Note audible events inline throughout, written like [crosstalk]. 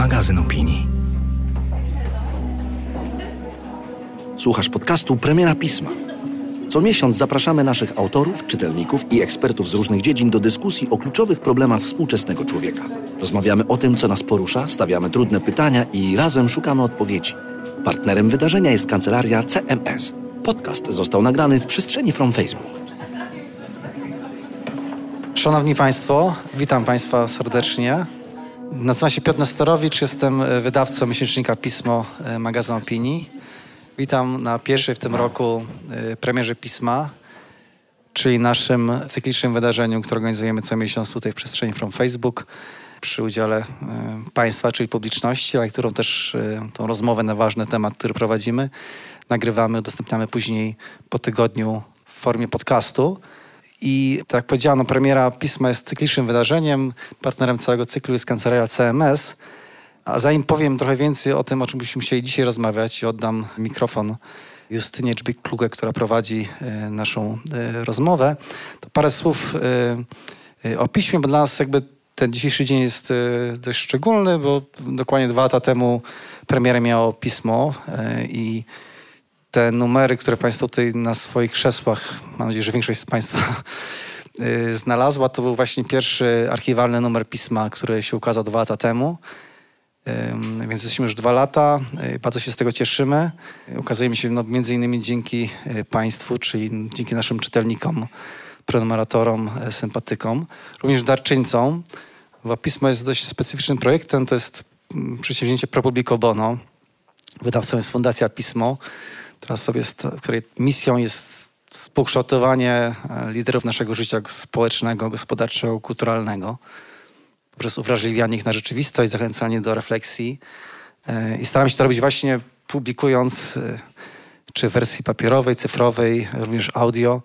magazyn opinii. Słuchasz podcastu Premiera Pisma. Co miesiąc zapraszamy naszych autorów, czytelników i ekspertów z różnych dziedzin do dyskusji o kluczowych problemach współczesnego człowieka. Rozmawiamy o tym, co nas porusza, stawiamy trudne pytania i razem szukamy odpowiedzi. Partnerem wydarzenia jest kancelaria CMS. Podcast został nagrany w przestrzeni From Facebook. Szanowni Państwo, witam Państwa serdecznie. Nazywam się Piotr Nestorowicz, jestem wydawcą miesięcznika Pismo, e, magazyn opinii. Witam na pierwszej w tym roku e, premierze Pisma, czyli naszym cyklicznym wydarzeniu, które organizujemy co miesiąc tutaj w przestrzeni From Facebook przy udziale e, Państwa, czyli publiczności, ale którą też tą rozmowę na ważny temat, który prowadzimy, nagrywamy, udostępniamy później po tygodniu w formie podcastu. I tak jak powiedziano, premiera pisma jest cyklicznym wydarzeniem. Partnerem całego cyklu jest kancelaria CMS. A zanim powiem trochę więcej o tym, o czym byśmy chcieli dzisiaj rozmawiać, oddam mikrofon Justynie Dżbik-Kluge, która prowadzi e, naszą e, rozmowę, to parę słów e, o piśmie, bo dla nas jakby ten dzisiejszy dzień jest dość szczególny, bo dokładnie dwa lata temu premierę miało pismo i te numery, które Państwo tutaj na swoich krzesłach, mam nadzieję, że większość z Państwa [laughs] y, znalazła, to był właśnie pierwszy archiwalny numer pisma, który się ukazał dwa lata temu. Więc jesteśmy już dwa lata, y, bardzo się z tego cieszymy. Ukazujemy się no, między innymi dzięki y, Państwu, czyli dzięki naszym czytelnikom, prenumeratorom, sympatykom, również darczyńcom, bo pismo jest dość specyficznym projektem, to jest mm, przedsięwzięcie Pro Publico Bono. Wydawcą jest Fundacja Pismo, teraz sobie, której misją jest współkształtowanie e, liderów naszego życia społecznego, gospodarczego, kulturalnego, poprzez uwrażliwianie ich na rzeczywistość, zachęcanie do refleksji. E, I staram się to robić właśnie publikując e, czy w wersji papierowej, cyfrowej, również audio,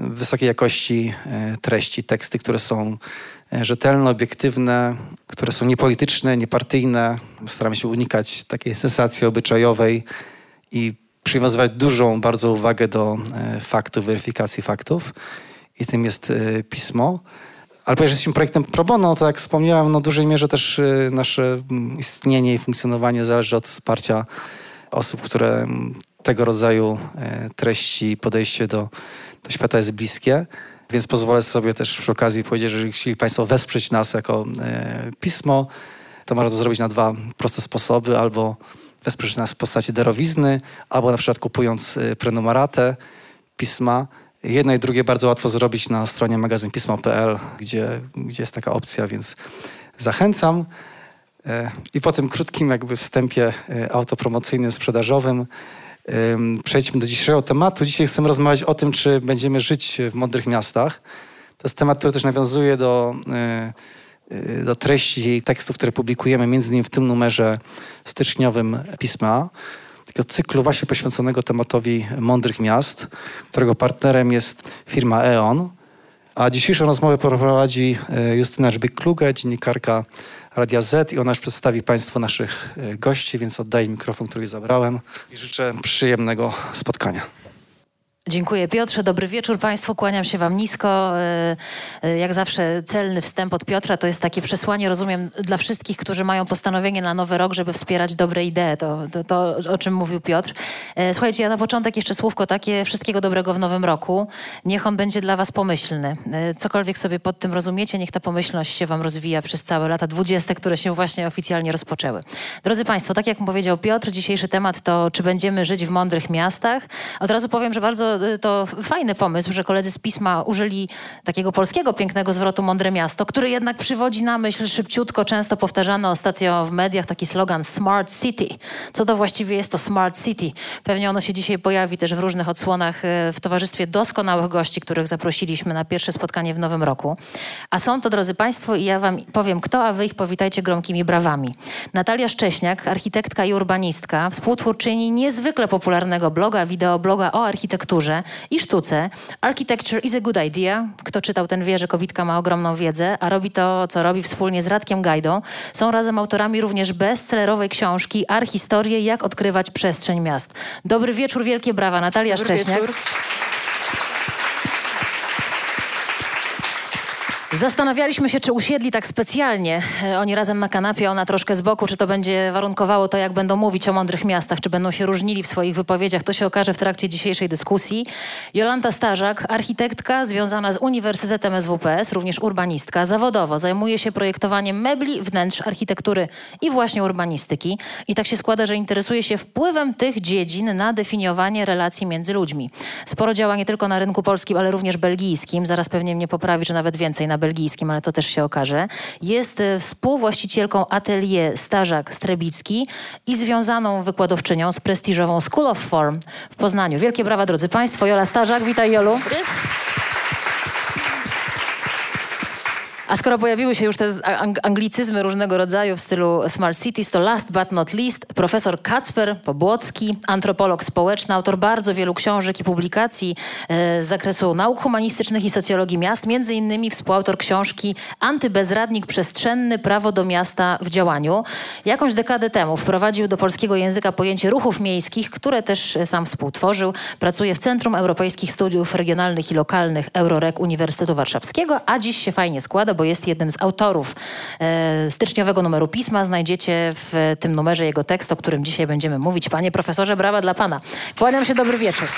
wysokiej jakości treści, teksty, które są rzetelne, obiektywne, które są niepolityczne, niepartyjne. Staram się unikać takiej sensacji obyczajowej i przywiązywać dużą bardzo uwagę do e, faktów, weryfikacji faktów i tym jest e, pismo. Ale ponieważ jesteśmy projektem pro bono, to jak wspomniałem, no w dużej mierze też e, nasze istnienie i funkcjonowanie zależy od wsparcia osób, które tego rodzaju treści i podejście do, do świata jest bliskie. Więc pozwolę sobie też przy okazji powiedzieć, że jeżeli chcieli Państwo wesprzeć nas jako pismo, to można to zrobić na dwa proste sposoby. Albo wesprzeć nas w postaci darowizny, albo na przykład kupując y, prenumeratę pisma. Jedno i drugie bardzo łatwo zrobić na stronie magazynpismo.pl, gdzie, gdzie jest taka opcja, więc zachęcam. E, I po tym krótkim jakby wstępie e, autopromocyjnym, sprzedażowym przejdźmy do dzisiejszego tematu. Dzisiaj chcemy rozmawiać o tym, czy będziemy żyć w mądrych miastach. To jest temat, który też nawiązuje do e, do treści tekstów, które publikujemy, między innymi w tym numerze styczniowym pisma, takiego cyklu właśnie poświęconego tematowi mądrych miast, którego partnerem jest firma E.ON. A dzisiejszą rozmowę poprowadzi y, Justyna Żbyk-Kluge, dziennikarka Radia Z i ona już przedstawi Państwu naszych y, gości, więc oddaję mikrofon, który zabrałem i życzę przyjemnego spotkania. Dziękuję Piotrze, dobry wieczór Państwu, kłaniam się Wam nisko. E, e, jak zawsze celny wstęp od Piotra to jest takie przesłanie, rozumiem, dla wszystkich, którzy mają postanowienie na nowy rok, żeby wspierać dobre idee, to, to, to o czym mówił Piotr. E, słuchajcie, ja na początek jeszcze słówko takie, wszystkiego dobrego w nowym roku. Niech on będzie dla Was pomyślny. Cokolwiek sobie pod tym rozumiecie, niech ta pomyślność się Wam rozwija przez całe lata dwudzieste, które się właśnie oficjalnie rozpoczęły. Drodzy Państwo, tak jak powiedział Piotr, dzisiejszy temat to, czy będziemy żyć w mądrych miastach. Od razu powiem, że bardzo Y, to fajny pomysł, że koledzy z pisma użyli takiego polskiego pięknego zwrotu mądre miasto, który jednak przywodzi na myśl szybciutko, często powtarzany ostatnio w mediach taki slogan Smart City. Co to właściwie jest to Smart City? Pewnie ono się dzisiaj pojawi też w różnych odsłonach y, w towarzystwie doskonałych gości, których zaprosiliśmy na pierwsze spotkanie w nowym roku. A są to, drodzy Państwo, i ja Wam powiem kto, a Wy ich powitajcie gromkimi brawami. Natalia Szcześniak, architektka i urbanistka, współtwórczyni niezwykle popularnego bloga, wideobloga o architekturze, i sztuce. Architecture is a good idea. Kto czytał ten wie, że Kowitka ma ogromną wiedzę, a robi to, co robi wspólnie z Radkiem Gajdą. Są razem autorami również bestsellerowej książki Archistorie, jak odkrywać przestrzeń miast. Dobry wieczór, wielkie brawa. Natalia Dobry Szcześniak. Wieczór. Zastanawialiśmy się, czy usiedli tak specjalnie, e, oni razem na kanapie, ona troszkę z boku, czy to będzie warunkowało to, jak będą mówić o mądrych miastach, czy będą się różnili w swoich wypowiedziach. To się okaże w trakcie dzisiejszej dyskusji. Jolanta Starzak, architektka związana z Uniwersytetem SWPS, również urbanistka, zawodowo zajmuje się projektowaniem mebli, wnętrz, architektury i właśnie urbanistyki. I tak się składa, że interesuje się wpływem tych dziedzin na definiowanie relacji między ludźmi. Sporo działa nie tylko na rynku polskim, ale również belgijskim. Zaraz pewnie mnie poprawi, że nawet więcej na belgijskim, ale to też się okaże. Jest e, współwłaścicielką atelier Starzak Strebicki i związaną wykładowczynią z prestiżową School of Form w Poznaniu. Wielkie brawa, drodzy Państwo. Jola Starzak, witaj Jolu. A skoro pojawiły się już te anglicyzmy różnego rodzaju w stylu Smart Cities, to last but not least profesor Kacper Pobłocki, antropolog społeczny, autor bardzo wielu książek i publikacji e, z zakresu nauk humanistycznych i socjologii miast, między innymi współautor książki Antybezradnik przestrzenny, prawo do miasta w działaniu. Jakąś dekadę temu wprowadził do polskiego języka pojęcie ruchów miejskich, które też sam współtworzył. Pracuje w Centrum Europejskich Studiów Regionalnych i Lokalnych Eurorek Uniwersytetu Warszawskiego, a dziś się fajnie składa, bo jest jednym z autorów e, styczniowego numeru pisma. Znajdziecie w tym numerze jego tekst, o którym dzisiaj będziemy mówić. Panie profesorze, brawa dla pana. Kłaniam się, dobry wieczór.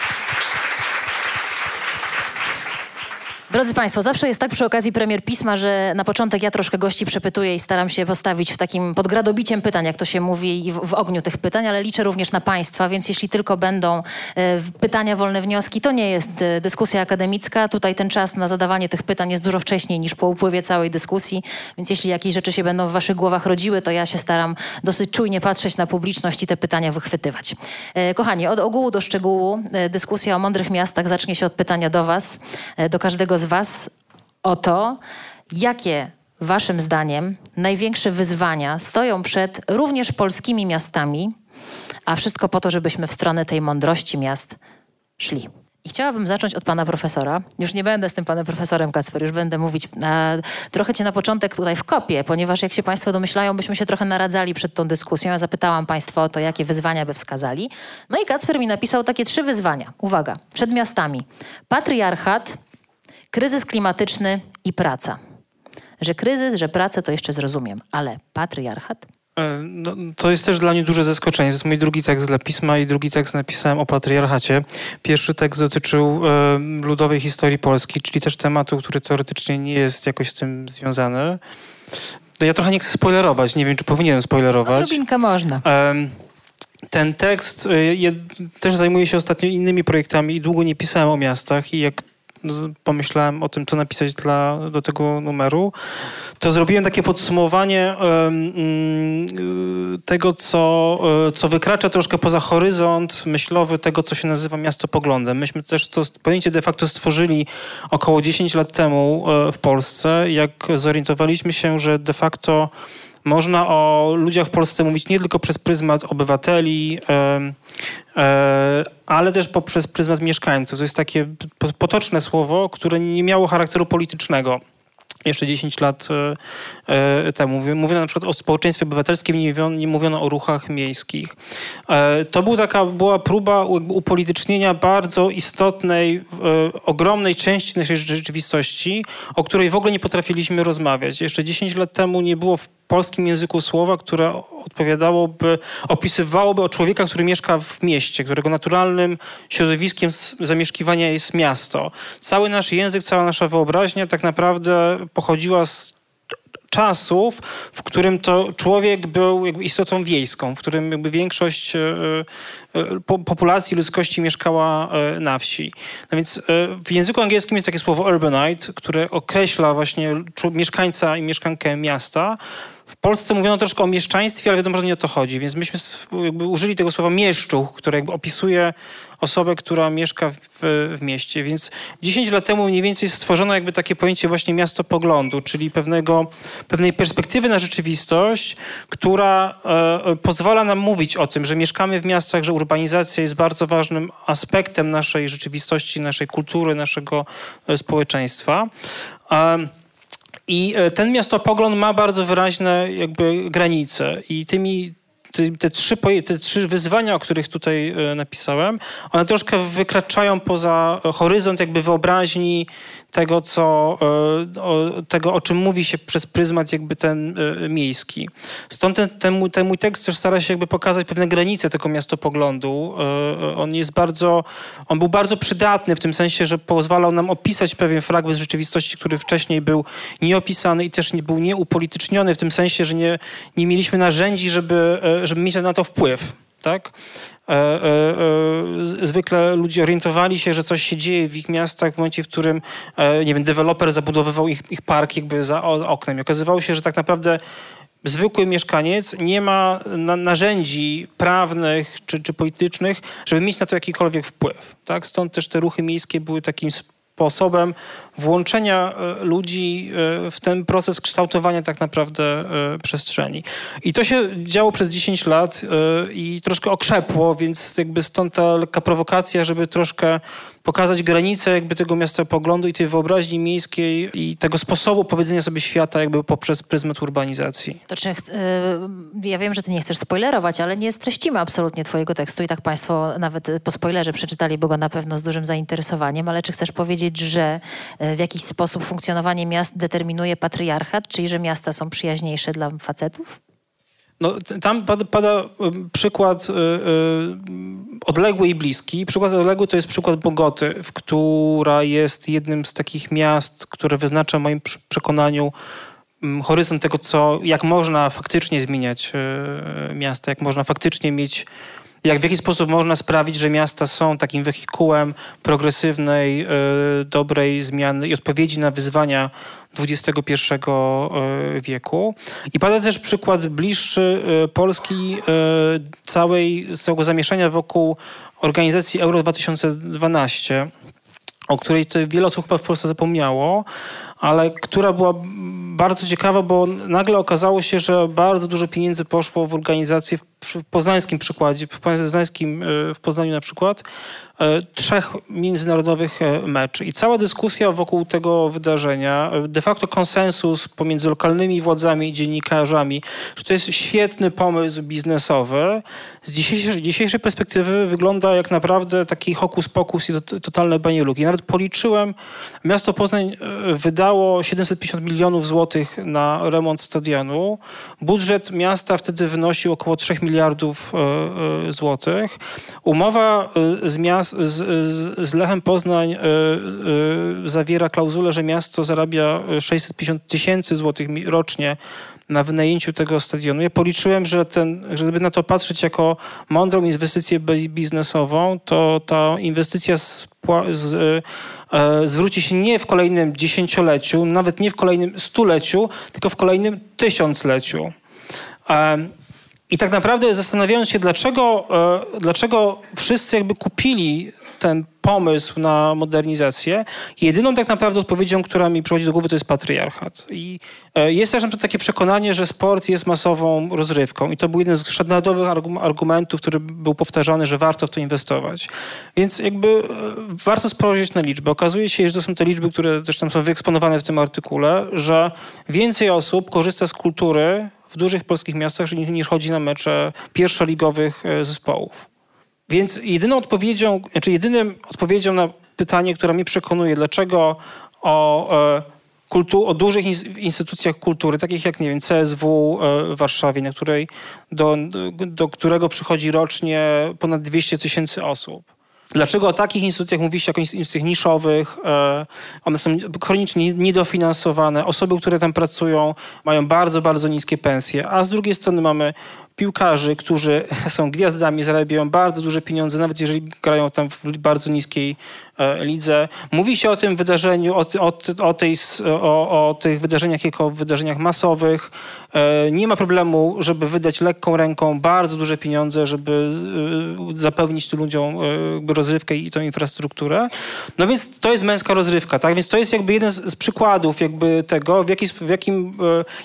Drodzy Państwo, zawsze jest tak przy okazji premier pisma, że na początek ja troszkę gości przepytuję i staram się postawić w takim pod gradobiciem pytań, jak to się mówi, w, w ogniu tych pytań, ale liczę również na Państwa, więc jeśli tylko będą e, pytania, wolne wnioski, to nie jest e, dyskusja akademicka. Tutaj ten czas na zadawanie tych pytań jest dużo wcześniej niż po upływie całej dyskusji, więc jeśli jakieś rzeczy się będą w Waszych głowach rodziły, to ja się staram dosyć czujnie patrzeć na publiczność i te pytania wychwytywać. E, kochani, od ogółu do szczegółu e, dyskusja o mądrych miastach zacznie się od pytania do Was, e, do każdego z Was o to, jakie Waszym zdaniem największe wyzwania stoją przed również polskimi miastami, a wszystko po to, żebyśmy w stronę tej mądrości miast szli. I chciałabym zacząć od pana profesora. Już nie będę z tym panem profesorem Kacper, już będę mówić na, trochę cię na początek tutaj w kopie, ponieważ jak się państwo domyślają, byśmy się trochę naradzali przed tą dyskusją. Ja zapytałam państwa o to, jakie wyzwania by wskazali. No i Kacper mi napisał takie trzy wyzwania. Uwaga, przed miastami. Patriarchat, kryzys klimatyczny i praca. Że kryzys, że pracę to jeszcze zrozumiem, ale patriarchat? E, no, to jest też dla mnie duże zaskoczenie. To jest mój drugi tekst dla pisma i drugi tekst napisałem o patriarchacie. Pierwszy tekst dotyczył e, ludowej historii Polski, czyli też tematu, który teoretycznie nie jest jakoś z tym związany. No, ja trochę nie chcę spoilerować, nie wiem, czy powinienem spoilerować. Odrobinkę można. E, ten tekst e, też zajmuje się ostatnio innymi projektami i długo nie pisałem o miastach i jak pomyślałem o tym, co napisać dla, do tego numeru, to zrobiłem takie podsumowanie um, tego, co, e, co wykracza troszkę poza horyzont myślowy tego, co się nazywa miastopoglądem. Myśmy też to pojęcie de facto stworzyli około 10 lat temu e, w Polsce, jak zorientowaliśmy się, że de facto można o ludziach w Polsce mówić nie tylko przez pryzmat obywateli, e, ale też poprzez pryzmat mieszkańców. To jest takie potoczne słowo, które nie miało charakteru politycznego jeszcze 10 lat e, e, temu. Mówiono na przykład o społeczeństwie obywatelskim, nie mówiono, o ruchach miejskich. E, to był taka, była próba upolitycznienia bardzo istotnej, ogromnej części naszej rzeczywistości, o której w ogóle nie potrafiliśmy rozmawiać. Jeszcze 10 lat temu nie było w polskim języku słowa, które odpowiadałoby, opisywałoby o człowieka, który mieszka w mieście, którego naturalnym środowiskiem zamieszkiwania jest miasto. Cały nasz język, cała nasza wyobraźnia tak naprawdę pochodziła z czasów, w którym to człowiek był istotą wiejską, w którym jakby większość e, e, populacji ludzkości mieszkała e, na wsi. No więc w języku angielskim jest takie słowo urbanite, które określa właśnie mieszkańca i mieszkankę miasta. W Polsce mówiono troszkę o mieszczaństwie, ale wiadomo, że nie o to chodzi, więc myśmy użyli tego słowa mieszczuch, które opisuje osobę, która mieszka w, w, mieście. Więc 10 lat temu mniej więcej stworzono jakby takie pojęcie właśnie miasto poglądu, czyli pewnego, pewnej perspektywy na rzeczywistość, która e, pozwala nam mówić o tym, że mieszkamy w miastach, że urbanizacja jest bardzo ważnym aspektem naszej rzeczywistości, naszej kultury, naszego e, społeczeństwa. E, i ten miastopogląd ma bardzo wyraźne jakby granice i tymi te, trzy, te trzy wyzwania, o których tutaj e, napisałem, one troszkę wykraczają poza horyzont jakby wyobraźni tego, co, e, o, tego, o czym mówi się przez pryzmat jakby ten e, miejski. Stąd ten, ten, mój, ten mój tekst też stara się jakby pokazać pewne granice tego miastopoglądu. On jest bardzo, on był bardzo przydatny w tym sensie, że pozwalał nam opisać pewien fragment rzeczywistości, który wcześniej był nieopisany i też nie, był nieupolityczniony w tym sensie, że nie, nie mieliśmy narzędzi, żeby żeby mieć na to wpływ. Tak? E, e, e, zwykle ludzie orientowali się, że coś się dzieje w ich miastach w momencie, w którym, e, nie wiem, deweloper zabudowywał ich, ich park jakby za oknem. I okazywało się, że tak naprawdę zwykły mieszkaniec nie ma na, narzędzi prawnych czy, czy politycznych, żeby mieć na to jakikolwiek wpływ. Tak? Stąd też te ruchy miejskie były takim sposobem włączenia e, ludzi e, w ten proces kształtowania tak naprawdę e, przestrzeni. I to się działo przez 10 lat i troszkę okrzepło, więc jakby stąd ta lekka prowokacja, żeby troszkę pokazać granice jakby tego miasta poglądu i tej wyobraźni miejskiej i tego sposobu powiedzenia sobie świata jakby poprzez pryzmat urbanizacji. To czy, ja wiem, że ty nie chcesz spoilerować, ale nie streścimy absolutnie twojego tekstu i tak państwo nawet po spoilerze przeczytali, bo go na pewno z dużym zainteresowaniem, ale czy chcesz powiedzieć, że w jakiś sposób funkcjonowanie miast determinuje patriarchat, czyli że miasta są przyjaźniejsze dla facetów? No, tam pada, pada przykład y, y, odległy i bliski. Przykład odległy to jest przykład Bogoty, która jest jednym z takich miast, które wyznacza w moim przekonaniu horyzont tego, co, jak można faktycznie zmieniać y, miasta, jak można faktycznie mieć jak w jaki sposób można sprawić, że miasta są takim wehikułem progresywnej, e, dobrej zmiany i odpowiedzi na wyzwania XXI e, wieku. I pada też przykład bliższy e, Polski całej, całego zamieszania wokół organizacji Euro 2012 o której wiele osób chyba w Polsce zapomniało, ale która była bardzo ciekawa, bo nagle okazało się, że bardzo dużo pieniędzy poszło w organizację, w poznańskim przykładzie, w poznańskim, e, w Poznaniu na przykład, e, trzech międzynarodowych e, meczy. I cała dyskusja wokół tego wydarzenia, de facto konsensus pomiędzy lokalnymi władzami i dziennikarzami, że to jest świetny pomysł biznesowy, z dzisiejszej, dzisiejszej perspektywy wygląda jak naprawdę taki hokus pokus i totalne banieluki. Nawet policzyłem, miasto Poznań wydało 750 milionów złotych na remont stadionu. Budżet miasta wtedy wynosił około 3 miliardów e, e, złotych. Umowa e, z, miast, z, z Lechem Poznań zawiera klauzulę, że miasto zarabia 650 tysięcy złotych rocznie na wynajęciu tego stadionu. Ja policzyłem, że ten, żeby na to patrzeć jako mądrą inwestycję biznesową, to ta inwestycja z, z, e, zwróci się nie w kolejnym dziesięcioleciu, nawet nie w kolejnym stuleciu, tylko w kolejnym tysiącleciu. E, i tak naprawdę zastanawiając się, dlaczego, e, dlaczego wszyscy jakby kupili ten pomysł na modernizację, jedyną tak naprawdę odpowiedzią, która mi przychodzi do głowy, to jest patriarchat. I e, jest też takie przekonanie, że sport jest masową rozrywką i to był jeden z sztandarowych argumentów, który był powtarzany, że warto w to inwestować. Więc jakby e, warto spojrzeć na liczby. Okazuje się, że to są te liczby, które też tam są wyeksponowane w tym artykule, że więcej osób korzysta z kultury w dużych polskich miastach niż chodzi na mecze pierwszoligowych e, zespołów. Więc jedyną odpowiedzią, znaczy jedynym odpowiedzią na pytanie, które mnie przekonuje, dlaczego o, e, kultu, o dużych instytucjach kultury, takich jak, nie wiem, CSW e, w Warszawie, na której, do, do którego przychodzi rocznie ponad 200 tysięcy osób, Dlaczego o takich instytucjach mówi się jako instytucjach niszowych? E, one są chronicznie niedofinansowane. Osoby, które tam pracują, mają bardzo, bardzo niskie pensje. A z drugiej strony mamy piłkarzy, którzy [laughs] są gwiazdami, zarabiają bardzo duże pieniądze, nawet jeżeli grają tam w bardzo niskiej e, lidze. Mówi się o tym wydarzeniu, o, o, o, tej, o, o tych wydarzeniach jako wydarzeniach masowych. E, nie ma problemu, żeby wydać lekką ręką bardzo duże pieniądze, żeby e, zapewnić tym ludziom rozrywkę i tą infrastrukturę. No więc to jest męska rozrywka, tak? Więc to jest jakby jeden z, z przykładów jakby tego, w, jaki, w jakim,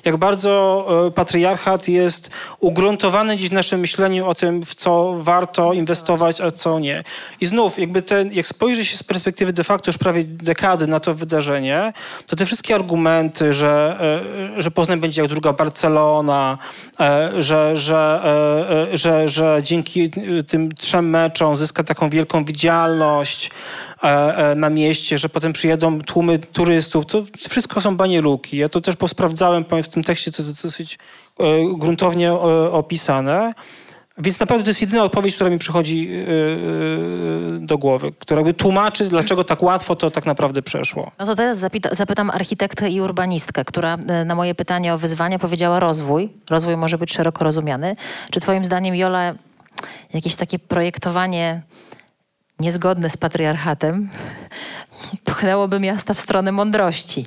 jak bardzo patriarchat jest ugruntowany ugruntowany gdzieś w naszym myśleniu o tym, w co warto inwestować, a co nie. I znów, jakby ten, jak spojrzy się z perspektywy de facto już prawie dekady na to wydarzenie, to te wszystkie argumenty, że, e, że Poznań będzie jak druga Barcelona, e, że, że, e, że, że dzięki tym trzem meczom zyska taką wielką widzialność na mieście, że potem przyjedą tłumy turystów, to wszystko są banieluki. Ja to też posprawdzałem w tym tekście, to jest dosyć gruntownie opisane. Więc naprawdę to jest jedyna odpowiedź, która mi przychodzi yy, do głowy, która by tłumaczy, dlaczego tak łatwo to tak naprawdę przeszło. No to teraz zapyta, zapytam architektkę i urbanistkę, która e, na moje pytanie o wyzwania powiedziała rozwój. Rozwój może być szeroko rozumiany. Czy twoim zdaniem, Jola, jakieś takie projektowanie niezgodne z patriarchatem [laughs] pchnęłoby miasta w stronę mądrości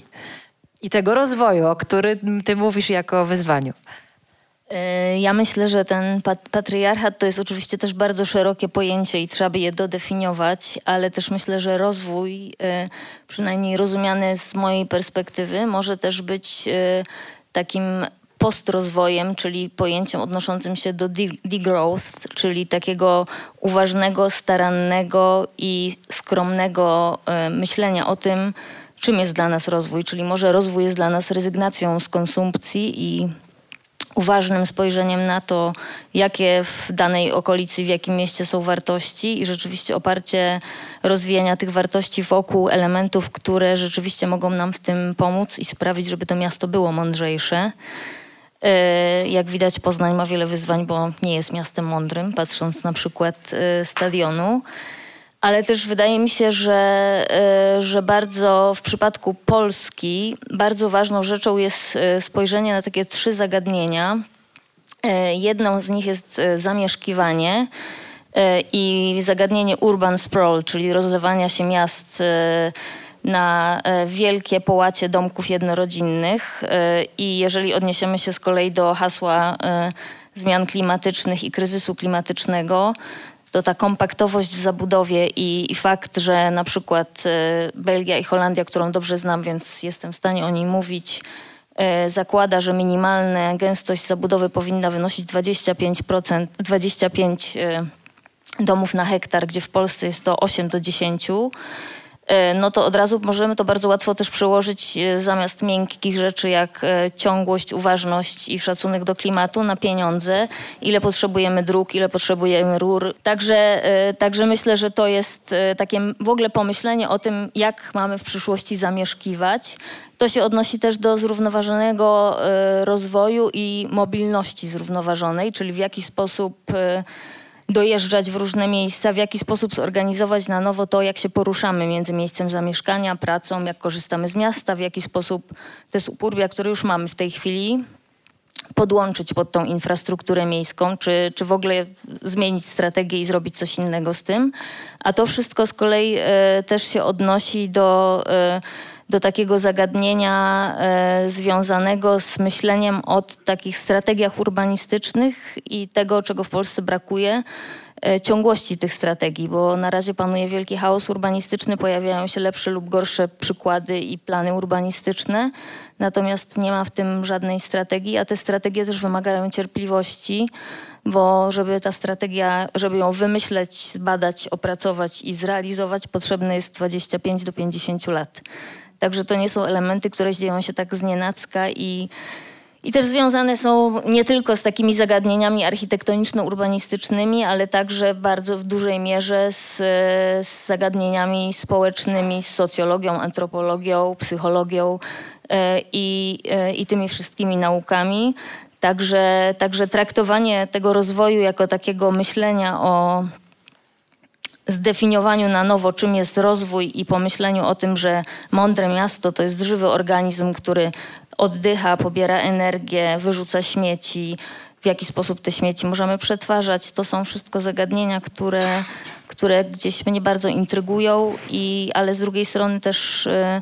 i tego rozwoju, o którym ty mówisz jako o wyzwaniu? E, ja myślę, że ten patriarchat to jest oczywiście też bardzo szerokie pojęcie i trzeba by je dodefiniować, ale też myślę, że rozwój, e, przynajmniej rozumiany z mojej perspektywy, może też być e, takim postrozwojem, czyli pojęciem odnoszącym się do degrowth, czyli takiego uważnego, starannego i skromnego myślenia o tym, czym jest dla nas rozwój. Czyli może rozwój jest dla nas rezygnacją z konsumpcji i uważnym spojrzeniem na to, jakie w danej okolicy, w jakim mieście są wartości i rzeczywiście oparcie rozwijania tych wartości wokół elementów, które rzeczywiście mogą nam w tym pomóc i sprawić, żeby to miasto było mądrzejsze. E, jak widać, Poznań ma wiele wyzwań, bo nie jest miastem mądrym, patrząc na przykład e, stadionu ale też wydaje mi się, że, e, że bardzo w przypadku Polski bardzo ważną rzeczą jest e, spojrzenie na takie trzy zagadnienia. E, jedną z nich jest zamieszkiwanie i zagadnienie urban sprawl, czyli rozlewania się miast na wielkie połacie domków jednorodzinnych. I jeżeli odniesiemy się z kolei do hasła zmian klimatycznych i kryzysu klimatycznego, to ta kompaktowość w zabudowie i, i fakt, że na przykład e, Belgia i Holandia, którą dobrze znam, więc jestem w stanie o niej mówić, e, zakłada, że minimalna gęstość zabudowy powinna wynosić 25%, 25 e, domów na hektar, gdzie w Polsce jest to 8 do 10 E, no to od razu możemy to bardzo łatwo też przełożyć e, zamiast miękkich rzeczy jak e, ciągłość, uważność i szacunek do klimatu na pieniądze. Ile potrzebujemy dróg, ile potrzebujemy rur. Także, także myślę, że to jest takie w ogóle pomyślenie o tym, jak mamy w przyszłości zamieszkiwać. To się odnosi też do zrównoważonego rozwoju i mobilności zrównoważonej, czyli w jaki sposób dojeżdżać w różne miejsca, w jaki sposób zorganizować na nowo to, jak się poruszamy między miejscem zamieszkania, pracą, jak korzystamy z miasta, w jaki sposób te suburbia, które już mamy w tej chwili, podłączyć pod tą infrastrukturę miejską, czy, czy w ogóle zmienić strategię i zrobić coś innego z tym. A to wszystko z kolei e, też się odnosi do e, do takiego zagadnienia e, związanego z myśleniem o takich strategiach urbanistycznych i tego, czego w Polsce brakuje, e, ciągłości tych strategii, bo na razie panuje wielki chaos urbanistyczny, pojawiają się lepsze lub gorsze przykłady i plany urbanistyczne, natomiast nie ma w tym żadnej strategii, a te strategie też wymagają cierpliwości, bo żeby ta strategia, żeby ją wymyśleć, zbadać, opracować i zrealizować, potrzebne jest 25 do 50 lat. Także to nie są elementy, które dzieją się tak znienacka i i też związane są nie tylko z takimi zagadnieniami architektoniczno-urbanistycznymi, ale także bardzo w dużej mierze z, z zagadnieniami społecznymi, z socjologią, antropologią, psychologią e, i, e, i tymi wszystkimi naukami. Także, także traktowanie tego rozwoju jako takiego myślenia o zdefiniowaniu na nowo, czym jest rozwój i pomyśleniu o tym, że mądre miasto to jest żywy organizm, który oddycha, pobiera energię, wyrzuca śmieci, w jaki sposób te śmieci możemy przetwarzać. To są wszystko zagadnienia, które, które gdzieś mnie bardzo intrygują, i, ale z drugiej strony też y, e,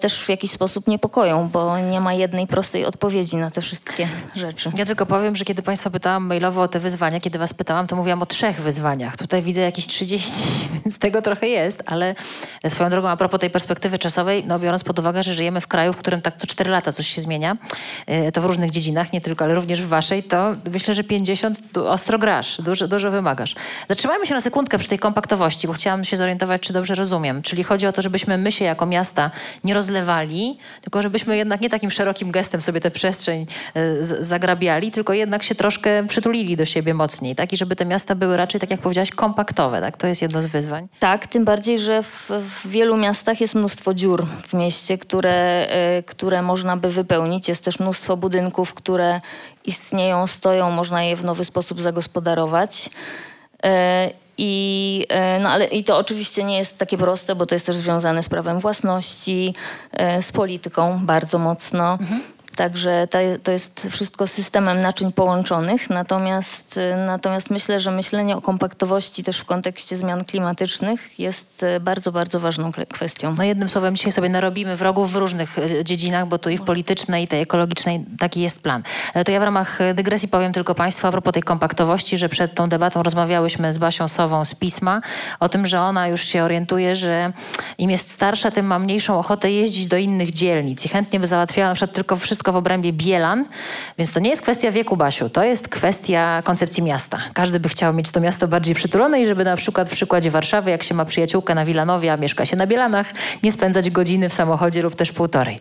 też w jakiś sposób niepokoją, bo nie ma jednej prostej odpowiedzi na te wszystkie rzeczy. Ja tylko powiem, że kiedy Państwa pytałam mailowo o te wyzwania, kiedy Was pytałam, to mówiłam o trzech wyzwaniach. Tutaj widzę jakieś 30, [laughs] więc tego trochę jest, ale swoją drogą a propos tej perspektywy czasowej, no biorąc pod uwagę, że żyjemy w kraju, w którym tak co 4 lata coś się zmienia, e, to w różnych dziedzinach, nie tylko, ale również w Waszej, to myślę, że 50 ostro grasz, dużo, dużo wymagasz. Zatrzymajmy się na sekundkę przy tej kompaktowości, bo chciałam się zorientować, czy dobrze rozumiem. Czyli chodzi o to, żebyśmy my się jako miasta nie rozlewali, tylko żebyśmy jednak nie takim szerokim gestem sobie tę przestrzeń e, zagrabiali, tylko jednak się troszkę przytulili do siebie mocniej, tak? I żeby te miasta były raczej, tak jak powiedziałaś, kompaktowe, tak? To jest jedno z wyzwań. Tak, tym bardziej, że w, w wielu miastach jest mnóstwo dziur w mieście, które, y, które można by wypełnić. Jest też mnóstwo budynków, które istnieją, stoją, można je w nowy sposób zagospodarować. I, e, no ale, I to oczywiście nie jest takie proste, bo to jest też związane z prawem własności, e, z polityką bardzo mocno. Mhm. Także to jest wszystko systemem naczyń połączonych, natomiast, natomiast myślę, że myślenie o kompaktowości też w kontekście zmian klimatycznych jest e, bardzo, bardzo ważną kwestią. No jednym słowem dzisiaj sobie narobimy wrogów w różnych e, dziedzinach, bo tu i w politycznej, i tej ekologicznej taki jest plan. E, to ja w ramach dygresji powiem tylko Państwu a propos tej kompaktowości, że przed tą debatą rozmawiałyśmy z Basią Sową z Pisma o tym, że ona już się orientuje, że im jest starsza, tym ma mniejszą ochotę jeździć do innych dzielnic i chętnie by załatwiała na przykład tylko wszystko wszystko w obrębie Bielan, więc to nie jest kwestia wieku, Basiu, to jest kwestia koncepcji miasta. Każdy by chciał mieć to miasto bardziej przytulone i żeby na przykład w przykładzie Warszawy, jak się ma przyjaciółkę na Wilanowie, a mieszka się na Bielanach, nie spędzać godziny w samochodzie lub też półtorej.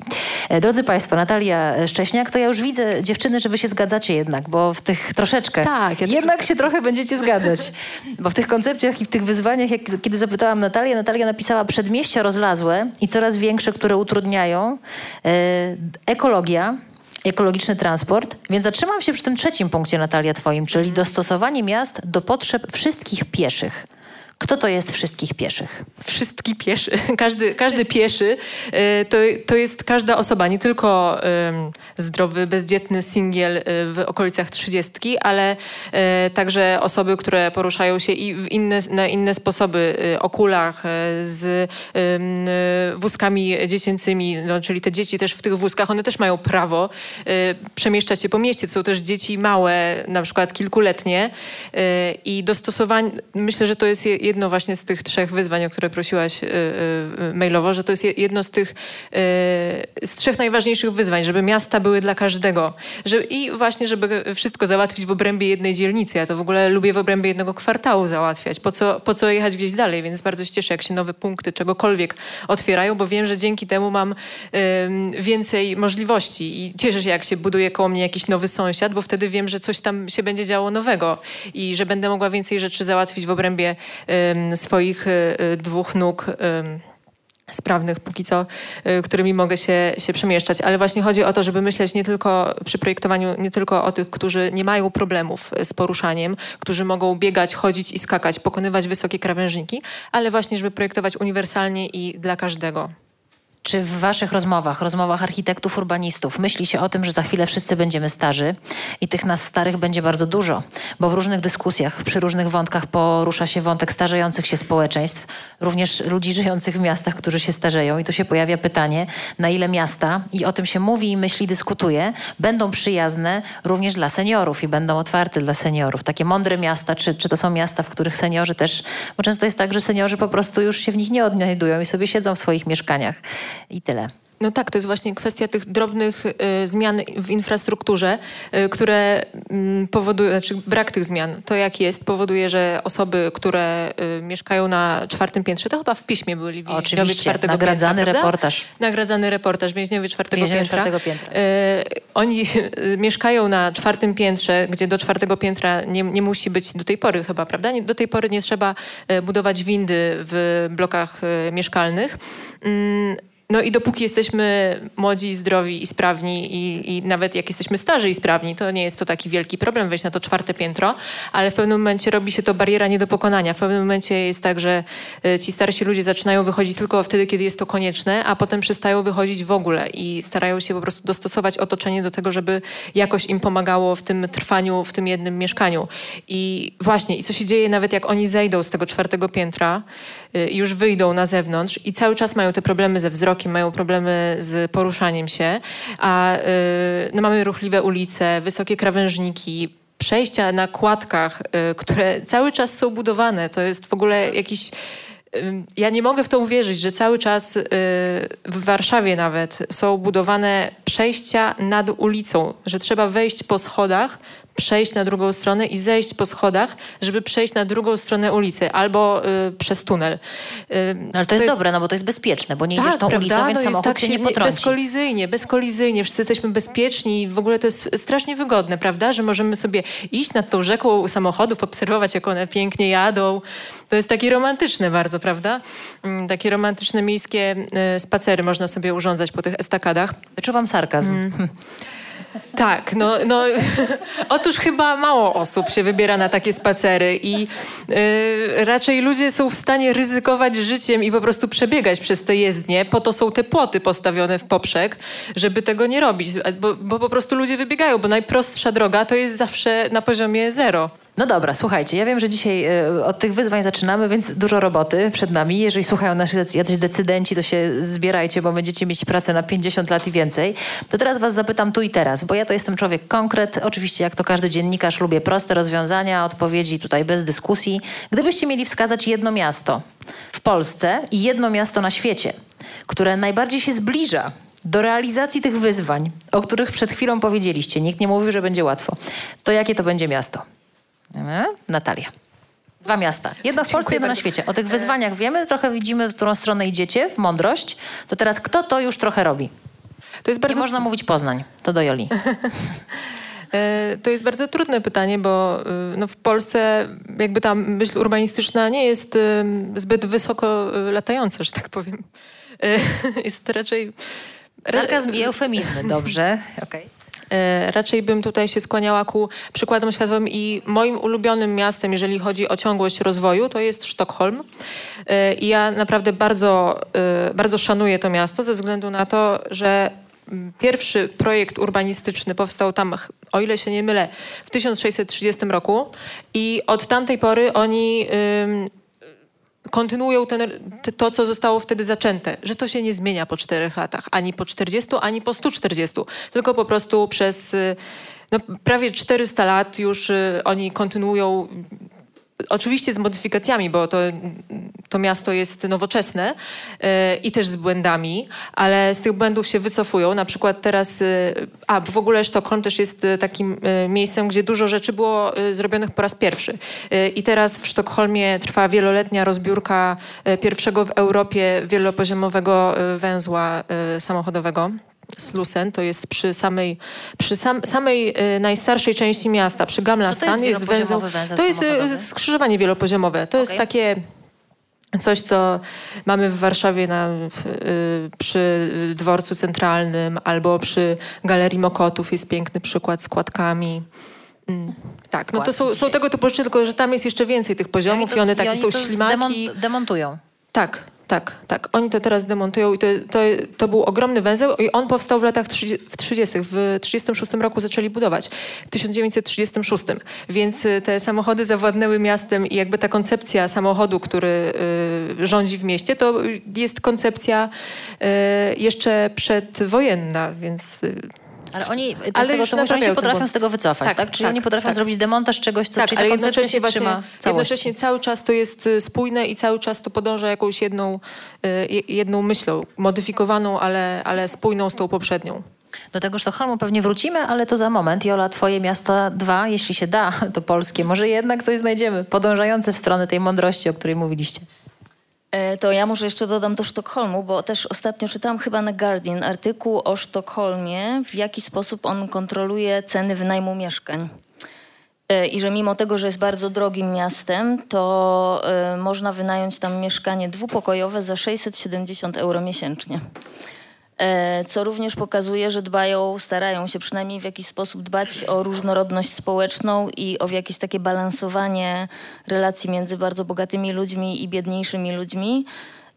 E, drodzy Państwo, Natalia Szcześniak, to ja już widzę, dziewczyny, że Wy się zgadzacie jednak, bo w tych troszeczkę, tak, ja jednak się trochę będziecie zgadzać. Bo w tych koncepcjach i w tych wyzwaniach, jak, kiedy zapytałam Natalię, Natalia napisała przedmieścia rozlazłe i coraz większe, które utrudniają, e, ekologia, ekologiczny transport. Więc zatrzymam się przy tym trzecim punkcie, Natalia, twoim, czyli dostosowanie miast do potrzeb wszystkich pieszych. Kto to jest wszystkich pieszych? Wszystki pieszy. [laughs] Każdy, każdy pieszy e, to, to jest każda osoba, nie tylko zdrowy, bezdzietny singiel e, w okolicach trzydziestki, ale e, także osoby, które poruszają się i w inne, na inne sposoby, o kulach, z wózkami dziecięcymi, no, czyli te dzieci też w tych wózkach, one też mają prawo przemieszczać się po mieście. To są też dzieci małe, na przykład kilkuletnie i dostosowanie, myślę, że to jest jedno właśnie z tych trzech wyzwań, o które prosiłaś y, y, mailowo, że to jest jedno z tych y, z trzech najważniejszych wyzwań, żeby miasta były dla każdego. Że, I właśnie, żeby wszystko załatwić w obrębie jednej dzielnicy. Ja to w ogóle lubię w obrębie jednego kwartału załatwiać. Po co, po co jechać gdzieś dalej? Więc bardzo się cieszę, jak się nowe punkty czegokolwiek otwierają, bo wiem, że dzięki temu mam więcej możliwości i cieszę się, jak się buduje koło mnie jakiś nowy sąsiad, bo wtedy wiem, że coś tam się będzie działo nowego i że będę mogła więcej rzeczy załatwić w obrębie swoich e, e, dwóch nóg sprawnych póki co, e, którymi mogę się, się przemieszczać. Ale właśnie chodzi o to, żeby myśleć nie tylko przy projektowaniu, nie tylko o tych, którzy nie mają problemów z poruszaniem, którzy mogą biegać, chodzić i skakać, pokonywać wysokie krawężniki, ale właśnie, żeby projektować uniwersalnie i dla każdego. Czy w waszych rozmowach, rozmowach architektów, urbanistów, myśli się o tym, że za chwilę wszyscy będziemy starzy i tych nas starych będzie bardzo dużo? Bo w różnych dyskusjach, przy różnych wątkach porusza się wątek starzejących się społeczeństw, również ludzi żyjących w miastach, którzy się starzeją. I tu się pojawia pytanie, na ile miasta, i o tym się mówi i myśli, dyskutuje, będą przyjazne również dla seniorów i będą otwarte dla seniorów. Takie mądre miasta, czy, czy to są miasta, w których seniorzy też, bo często jest tak, że seniorzy po prostu już się w nich nie odnajdują i sobie siedzą w swoich mieszkaniach i tyle. No tak, to jest właśnie kwestia tych drobnych y, zmian w infrastrukturze, y, które y, powodują, znaczy brak tych zmian, to jak jest, powoduje, że osoby, które y, mieszkają na czwartym piętrze, to chyba w piśmie byli więźniowie Oczywiście, czwartego nagradzany piętra, reportaż. Nagradzany reportaż, więźniowie czwartego więźniowie piętra. Czwartego piętra. Y, oni y, mieszkają na czwartym piętrze, gdzie do czwartego piętra nie, nie musi być do tej pory chyba, prawda? Nie, do tej pory nie trzeba budować windy w blokach mieszkalnych. No i dopóki jesteśmy młodzi, zdrowi i sprawni i, i, nawet jak jesteśmy starzy i sprawni, to nie jest to taki wielki problem wejść na to czwarte piętro, ale w pewnym momencie robi się to bariera nie do pokonania. W pewnym momencie jest tak, że e, ci starsi ludzie zaczynają wychodzić tylko wtedy, kiedy jest to konieczne, a potem przestają wychodzić w ogóle i starają się po prostu dostosować otoczenie do tego, żeby jakoś im pomagało w tym trwaniu, w tym jednym mieszkaniu. I właśnie, i co się dzieje nawet jak oni zejdą z tego czwartego piętra już wyjdą na zewnątrz i cały czas mają te problemy ze wzrokiem, mają problemy z poruszaniem się, a no, mamy ruchliwe ulice, wysokie krawężniki, przejścia na kładkach, które cały czas są budowane. To jest w ogóle jakiś ja nie mogę w to uwierzyć, że cały czas y, w Warszawie nawet są budowane przejścia nad ulicą, że trzeba wejść po schodach, przejść na drugą stronę i zejść po schodach, żeby przejść na drugą stronę ulicy albo y, przez tunel. Y, no, ale to, to jest, dobre, no bo to jest bezpieczne, bo nie tak, idziesz tą prawda? ulicą, więc no samochód tak się nie potrąci. Bezkolizyjnie, bezkolizyjnie. Wszyscy jesteśmy bezpieczni. W ogóle to jest strasznie wygodne, prawda? Że możemy sobie iść nad tą rzeką samochodów, obserwować, jak one pięknie jadą. To jest takie romantyczne bardzo, prawda? Mm, takie romantyczne miejskie y, spacery można sobie urządzać po tych estakadach. Wyczuwam sarkazm. Mm. Tak, no, no [laughs] otóż chyba mało osób się wybiera na takie spacery i y, raczej ludzie są w stanie ryzykować życiem i po prostu przebiegać przez te jezdnie. Po to są te płoty postawione w poprzek, żeby tego nie robić, bo, bo po prostu ludzie wybiegają, bo najprostsza droga to jest zawsze na poziomie zero. No dobra, słuchajcie, ja wiem, że dzisiaj y, od tych wyzwań zaczynamy, więc dużo roboty przed nami. Jeżeli słuchają nasi jacyś decydenci, to się zbierajcie, bo będziecie mieć pracę na 50 lat i więcej. To teraz was zapytam tu i teraz, bo ja to jestem człowiek konkret. Oczywiście, jak to każdy dziennikarz, lubię proste rozwiązania, odpowiedzi tutaj bez dyskusji. Gdybyście mieli wskazać jedno miasto w Polsce i jedno miasto na świecie, które najbardziej się zbliża do realizacji tych wyzwań, o których przed chwilą powiedzieliście, nikt nie mówił, że będzie łatwo, to jakie to będzie miasto? Natalia. Dwa miasta. Jedno w Polsce, jedno na świecie. O tych wyzwaniach wiemy, trochę widzimy, w którą stronę idziecie, w mądrość. To teraz kto to już trochę robi? To jest bardzo... Nie można mówić Poznań. To do Joli. [laughs] E, to jest bardzo trudne pytanie, bo e, no w Polsce jakby ta myśl urbanistyczna nie jest e, zbyt wysoko latająca, że tak powiem. [laughs] Jest raczej... Sarkazm i eufemizmy, dobrze. [laughs] Okay. E, raczej bym tutaj się skłaniała ku przykładom światowym i moim ulubionym miastem, jeżeli chodzi o ciągłość rozwoju, to jest Sztokholm. E, I ja naprawdę bardzo, e, bardzo szanuję to miasto ze względu na to, że Pierwszy projekt urbanistyczny powstał tam, o ile się nie mylę, w 1630 roku i od tamtej pory oni kontynuują ten, to, co zostało wtedy zaczęte, że to się nie zmienia po czterech latach, ani po 40, ani po 140, tylko po prostu przez y, no, prawie 400 lat już y, oni kontynuują Oczywiście z modyfikacjami, bo to, to miasto jest nowoczesne yy, i też z błędami, ale z tych błędów się wycofują. Na przykład teraz, yy, a w ogóle Sztokholm też jest yy, takim miejscem, gdzie dużo rzeczy było zrobionych po raz pierwszy. I teraz w Sztokholmie trwa wieloletnia rozbiórka pierwszego w Europie wielopoziomowego węzła samochodowego. Slusen, to jest przy samej, przy sam, samej y, najstarszej części miasta, przy Gamla Stan. jest, jest węzeł. węzeł to jest y, skrzyżowanie wielopoziomowe. To okay. jest takie coś, co mamy w Warszawie na, y, przy dworcu centralnym albo przy Galerii Mokotów jest piękny przykład z kładkami. Mm, tak, no to są, są, tego typu rzeczy, tylko że tam jest jeszcze więcej tych poziomów i, to, i one takie i są ślimaki. demontują. Tak, tak, tak. Oni to teraz demontują i to, to, to był ogromny węzeł i on powstał w latach 30, w 30. W 36 roku zaczęli budować. W 1936. Więc y, te samochody zawładnęły miastem i jakby ta koncepcja samochodu, który y, rządzi w mieście, to jest koncepcja y, jeszcze przedwojenna, więc... Y, ale oni, ale z tego, co oni się potrafią z tego wycofać, tak? tak? Czyli tak, oni potrafią tak. zrobić demontaż czegoś, co tak, czyli ale jednocześnie, właśnie, jednocześnie cały czas to jest y, spójne i cały czas to podąża jakąś jedną, y, jedną myślą, modyfikowaną, ale, ale spójną z tą poprzednią. Do tego Sztokholmu pewnie wrócimy, ale to za moment. Jola, twoje miasto dwa, jeśli się da, to polskie. Może jednak coś znajdziemy, podążające w stronę tej mądrości, o której mówiliście. E, to ja może jeszcze dodam do Sztokholmu, bo też ostatnio czytałam chyba na Guardian artykuł o Sztokholmie, w jaki sposób on kontroluje ceny wynajmu mieszkań. E, I że mimo tego, że jest bardzo drogim miastem, to y, można wynająć tam mieszkanie dwupokojowe za 670 euro miesięcznie. E, co również pokazuje, że dbają, starają się przynajmniej w jakiś sposób dbać o różnorodność społeczną i o jakieś takie balansowanie relacji między bardzo bogatymi ludźmi i biedniejszymi ludźmi,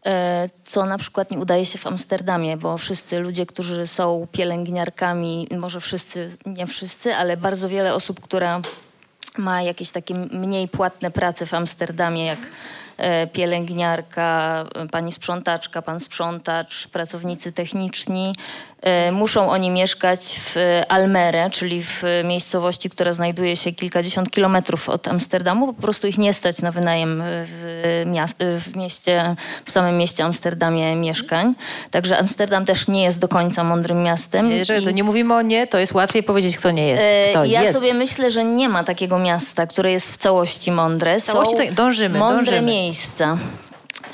e, co na przykład nie udaje się w Amsterdamie, bo wszyscy ludzie, którzy są pielęgniarkami, może wszyscy, nie wszyscy, ale bardzo wiele osób, która ma jakieś takie mniej płatne prace w Amsterdamie, jak pielęgniarka, pani sprzątaczka, pan sprzątacz, pracownicy techniczni. E, muszą oni mieszkać w Almere, czyli w miejscowości, która znajduje się kilkadziesiąt kilometrów od Amsterdamu. Po prostu ich nie stać na wynajem w, w mieście, w samym mieście Amsterdamie mieszkań. Także Amsterdam też nie jest do końca mądrym miastem. Jeżeli to nie mówimy o nie, to jest łatwiej powiedzieć, kto nie jest. Kto ja jest. sobie myślę, że nie ma takiego miasta, które jest w całości mądre. W całości to dążymy, mądre dążymy. miejsca.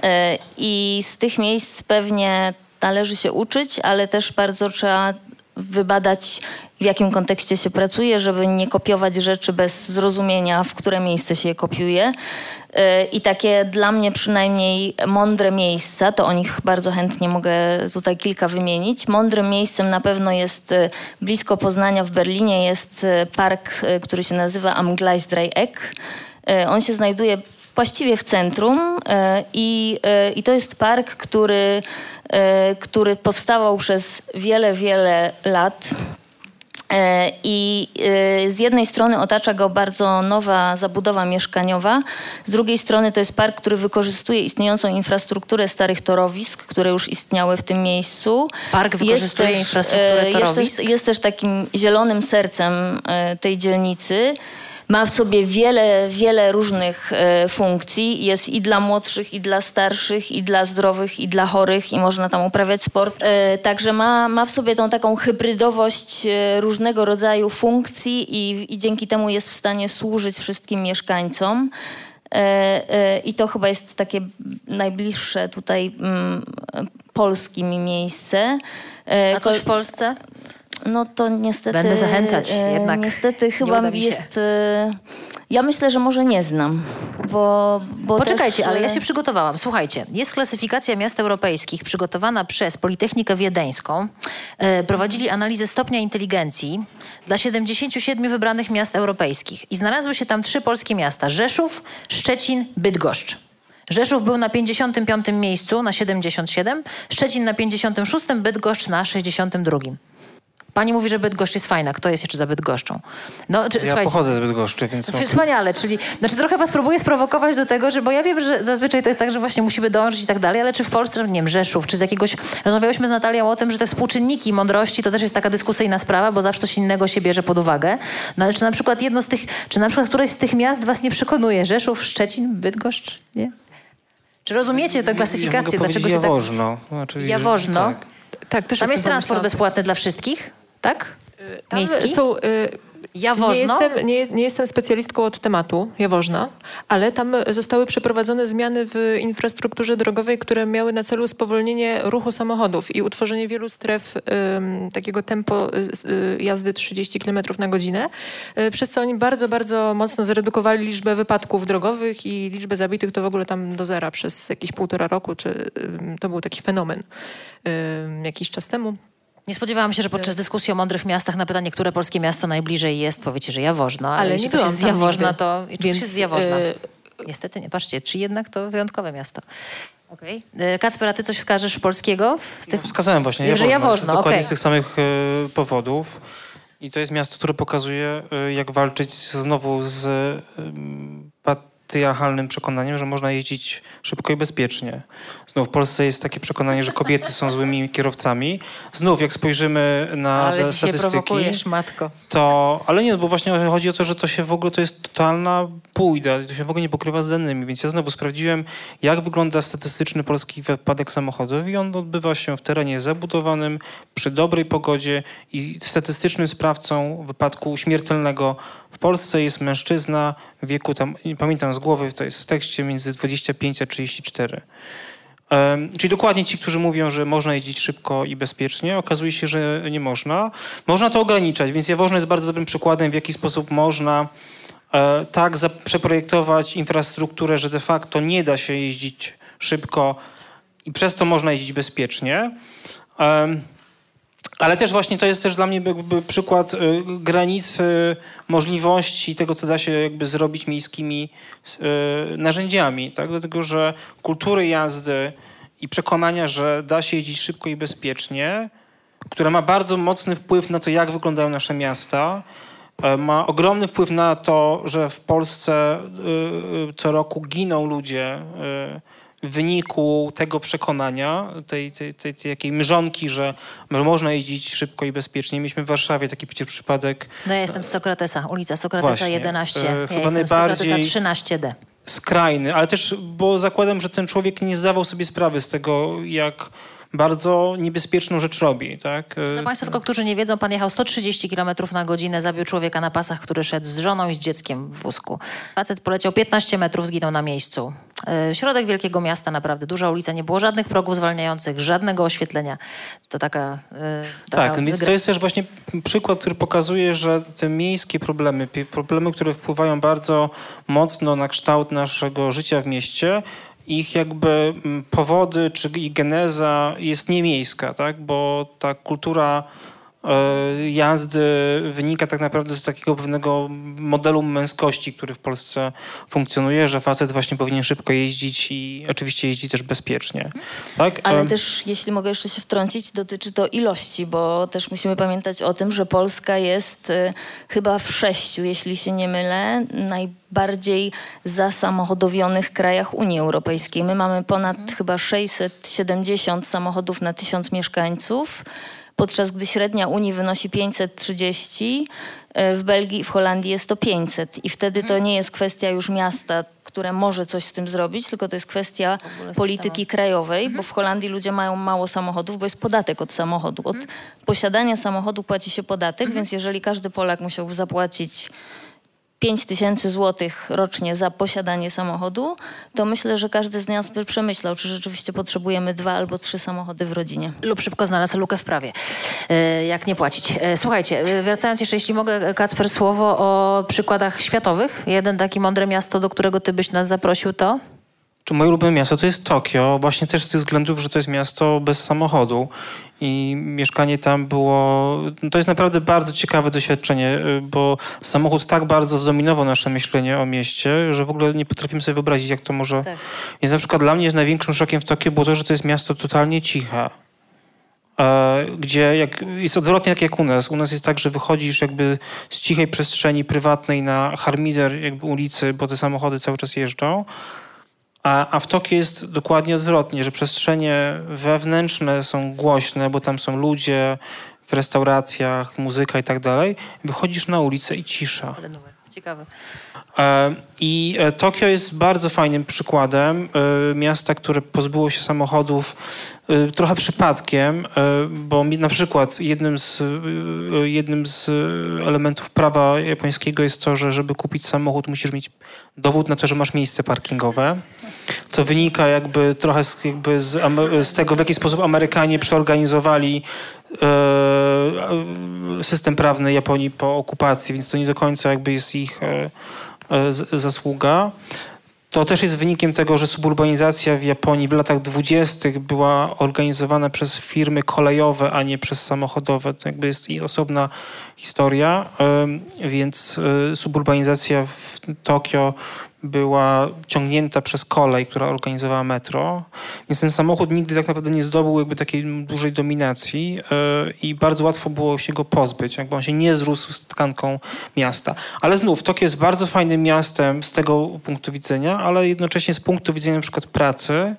E, I z tych miejsc pewnie należy się uczyć, ale też bardzo trzeba wybadać, w jakim kontekście się pracuje, żeby nie kopiować rzeczy bez zrozumienia, w które miejsce się je kopiuje. E, I takie dla mnie przynajmniej mądre miejsca, to o nich bardzo chętnie mogę tutaj kilka wymienić. Mądrym miejscem na pewno jest e, blisko Poznania w Berlinie jest e, park, który się nazywa Am Gleisdreieck. On się znajduje właściwie w centrum e, i, e, i to jest park, który, e, który powstawał przez wiele, wiele lat. I z jednej strony otacza go bardzo nowa zabudowa mieszkaniowa, z drugiej strony to jest park, który wykorzystuje istniejącą infrastrukturę starych torowisk, które już istniały w tym miejscu. Park wykorzystuje też, infrastrukturę jest torowisk? też, jest też takim zielonym sercem tej dzielnicy. Ma w sobie wiele, wiele różnych e, funkcji. Jest i dla młodszych, i dla starszych, i dla zdrowych, i dla chorych, i można tam uprawiać sport. E, także ma, ma w sobie tą taką hybrydowość e, różnego rodzaju funkcji i, i dzięki temu jest w stanie służyć wszystkim mieszkańcom. I to chyba jest takie najbliższe tutaj mm, polskie mi miejsce. A coś w Polsce? No to niestety. Będę zachęcać e, jednak. Niestety Nie chyba jest. E, ja myślę, że może nie znam, bo. bo Poczekajcie, też, ale ja e, się przygotowałam. Słuchajcie, jest klasyfikacja miast europejskich przygotowana przez Politechnikę Wiedeńską. Prowadzili analizę stopnia inteligencji dla 77 wybranych miast europejskich i znalazły się tam trzy polskie miasta: Rzeszów, Szczecin, Bydgoszcz. Rzeszów był na 55 miejscu na 77, Szczecin na 56, Bydgoszcz na 62. Pani mówi, że Bydgoszcz jest fajna. Kto jest jeszcze za Bydgoszczą? No, czy, Ja słuchajcie, pochodzę z Bydgoszczy, więc... Znaczy, Wspaniale, czyli znaczy trochę was próbuję sprowokować do tego, że bo ja wiem, że zazwyczaj to jest tak, że właśnie musimy dążyć i tak dalej, ale czy w Polsce, nie wiem, Rzeszów, czy z jakiegoś... Rozmawiałyśmy z Natalią o tym, że te współczynniki mądrości to też jest taka dyskusyjna sprawa, bo zawsze coś innego się bierze pod uwagę. No ale czy na przykład jedno z tych, czy na przykład któreś z tych miast was nie przekonuje? Rzeszów, Szczecin, Bydgoszcz, nie? Czy rozumiecie tę klasyfikację? Ja Dlaczego powiedzieć się tak... Jaworzno. Znaczy, Jaworzno? Tak. Tak, też Tam jest transport bezpłatny dla wszystkich, tak? Tam Miejski? są... Y, Jaworzno? Nie jestem, nie, nie jestem specjalistką od tematu Jaworzna, ale tam zostały przeprowadzone zmiany w infrastrukturze drogowej, które miały na celu spowolnienie ruchu samochodów i utworzenie wielu stref ym, takiego tempo y, y, jazdy 30 km na godzinę, y, przez co oni bardzo, bardzo mocno zredukowali liczbę wypadków drogowych i liczbę zabitych to w ogóle tam do zera przez jakieś półtora roku, czy to był taki fenomen jakiś czas temu. Nie spodziewałam się, że podczas dyskusji o mądrych miastach na pytanie, które polskie miasto najbliżej jest, powiecie, że Jaworzno, ale, Ale jeśli nie ktoś jest z Jaworzna, nigdy. to Więc, jest z Jaworzna. e, Niestety nie. Patrzcie, czy jednak to wyjątkowe miasto. Okay. Kacper, a ty coś wskażesz polskiego? W tych... Wskazałem właśnie Że Jaworzno. Jaworzno, Dokładnie okej. z tych samych e, powodów. I to jest miasto, które pokazuje, e, jak walczyć znowu z e, patriarchalnym przekonaniem, że można jeździć szybko i bezpiecznie. Znów w Polsce jest takie przekonanie, że kobiety są złymi kierowcami. Znów, jak spojrzymy na Ale te statystyki, prowokujesz, matko. to... Ale nie, bo właśnie chodzi o to, że to się w ogóle to jest totalna bójda. To się w ogóle nie pokrywa z danymi. Więc ja znowu sprawdziłem, jak wygląda statystyczny polski wypadek samochodowy i on odbywa się w terenie zabudowanym, przy dobrej pogodzie i statystycznym sprawcą wypadku śmiertelnego w Polsce jest mężczyzna w wieku, tam, nie pamiętam z głowy, to jest w tekście, między 25 a 34. Em, czyli dokładnie ci, którzy mówią, że można jeździć szybko i bezpiecznie, okazuje się, że nie można. Można to ograniczać, więc Jaworzno jest bardzo dobrym przykładem, w jaki sposób można e, tak przeprojektować infrastrukturę, że de facto nie da się jeździć szybko i przez to można jeździć bezpiecznie. Ale też właśnie to jest też dla mnie jakby przykład y, granic y, możliwości tego, co da się jakby zrobić miejskimi y, narzędziami, tak? Dlatego, że kultury jazdy i przekonania, że da się jeździć szybko i bezpiecznie, która ma bardzo mocny wpływ na to, jak wyglądają nasze miasta, e, ma ogromny wpływ na to, że w Polsce co roku giną ludzie w wyniku tego przekonania, tej, tej, tej, tej takiej mrzonki, że można jeździć szybko i bezpiecznie. Mieliśmy w Warszawie taki przecież przypadek. No ja jestem z Sokratesa, ulica Sokratesa Właśnie. 11. E, Ja chyba jestem z najbardziej- Sokratesa 13D. skrajny, ale też, bo zakładam, że ten człowiek nie zdawał sobie sprawy z tego, jak bardzo niebezpieczną rzecz robi, tak? Dla Państwa tylko, którzy nie wiedzą, pan jechał 130 km na godzinę, zabił człowieka na pasach, który szedł z żoną i z dzieckiem w wózku. Facet poleciał 15 metrów, zginął na miejscu. E, Środek wielkiego miasta, naprawdę duża ulica, nie było żadnych progów zwalniających, żadnego oświetlenia. To taka... e, taka Tak, więc to jest też właśnie przykład, który pokazuje, że te miejskie problemy, problemy, które wpływają bardzo mocno na kształt naszego życia w mieście, ich jakby mm, powody czy ich geneza jest niemiejska, tak? bo ta kultura jazdy wynika tak naprawdę z takiego pewnego modelu męskości, który w Polsce funkcjonuje, że facet właśnie powinien szybko jeździć i oczywiście jeździ też bezpiecznie. Tak? Ale Em, też, jeśli mogę jeszcze się wtrącić, dotyczy to ilości, bo też musimy pamiętać o tym, że Polska jest y, chyba w sześciu, jeśli się nie mylę, najbardziej zasamochodowionych krajach Unii Europejskiej. My mamy ponad chyba 670 samochodów na tysiąc mieszkańców, podczas gdy średnia Unii wynosi 530, y, w Belgii i w Holandii jest to 500. I wtedy to nie jest kwestia już miasta, które może coś z tym zrobić, tylko to jest kwestia polityki krajowej, bo w Holandii ludzie mają mało samochodów, bo jest podatek od samochodu. Od posiadania samochodu płaci się podatek, więc jeżeli każdy Polak musiałby zapłacić 5 tysięcy złotych rocznie za posiadanie samochodu, to myślę, że każdy z nas by przemyślał, czy rzeczywiście potrzebujemy dwa albo trzy samochody w rodzinie. lub szybko znalazł lukę w prawie, e, jak nie płacić. E, Słuchajcie, e, wracając jeszcze, jeśli mogę, Kacper, słowo o przykładach światowych. Jeden taki mądre miasto, do którego ty byś nas zaprosił, to? Czy moje ulubione miasto to jest Tokio, właśnie też z tych względów, że to jest miasto bez samochodu i mieszkanie tam było, no to jest naprawdę bardzo ciekawe doświadczenie, y, bo samochód tak bardzo zdominował nasze myślenie o mieście, że w ogóle nie potrafimy sobie wyobrazić, jak to może... Tak. Więc na przykład dla mnie największym szokiem w Tokio było to, że to jest miasto totalnie ciche. E, gdzie jak, jest odwrotnie tak jak u nas. U nas jest tak, że wychodzisz jakby z cichej przestrzeni prywatnej na harmider jakby ulicy, bo te samochody cały czas jeżdżą. A, a w Tokio jest dokładnie odwrotnie, że przestrzenie wewnętrzne są głośne, bo tam są ludzie w restauracjach, muzyka i tak dalej. Wychodzisz na ulicę i cisza. Ale ciekawe. E, I e, Tokio jest bardzo fajnym przykładem e, miasta, które pozbyło się samochodów trochę przypadkiem, bo na przykład jednym z, jednym z elementów prawa japońskiego jest to, że żeby kupić samochód musisz mieć dowód na to, że masz miejsce parkingowe, co wynika jakby trochę z, jakby z, z tego, w jaki sposób Amerykanie przeorganizowali system prawny Japonii po okupacji, więc to nie do końca jakby jest ich zasługa. To też jest wynikiem tego, że suburbanizacja w Japonii w latach dwudziestych była organizowana przez firmy kolejowe, a nie przez samochodowe. To jakby jest osobna historia, więc e, suburbanizacja w Tokio była ciągnięta przez kolej, która organizowała metro. Więc ten samochód nigdy tak naprawdę nie zdobył jakby takiej dużej dominacji e, i bardzo łatwo było się go pozbyć, jakby on się nie zrósł z tkanką miasta. Ale znów, Tokio jest bardzo fajnym miastem z tego punktu widzenia, ale jednocześnie z punktu widzenia na przykład pracy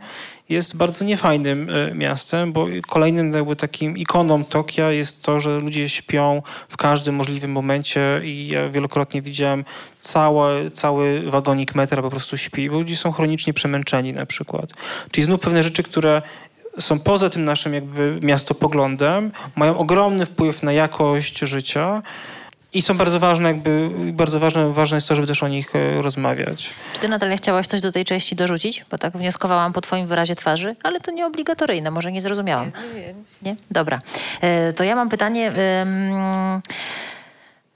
jest bardzo niefajnym e, miastem, bo kolejnym jakby takim ikoną Tokia jest to, że ludzie śpią w każdym możliwym momencie i ja wielokrotnie widziałem cały, cały wagonik metra po prostu śpi, bo ludzie są chronicznie przemęczeni na przykład. Czyli znów pewne rzeczy, które są poza tym naszym jakby miastopoglądem, mają ogromny wpływ na jakość życia i są bardzo ważne, jakby bardzo ważne, ważne jest to, żeby też o nich e, rozmawiać. Czy ty, Natalia, chciałaś coś do tej części dorzucić? Bo tak wnioskowałam po twoim wyrazie twarzy, ale to nie obligatoryjne, może nie zrozumiałam. Nie? Dobra. E, To ja mam pytanie...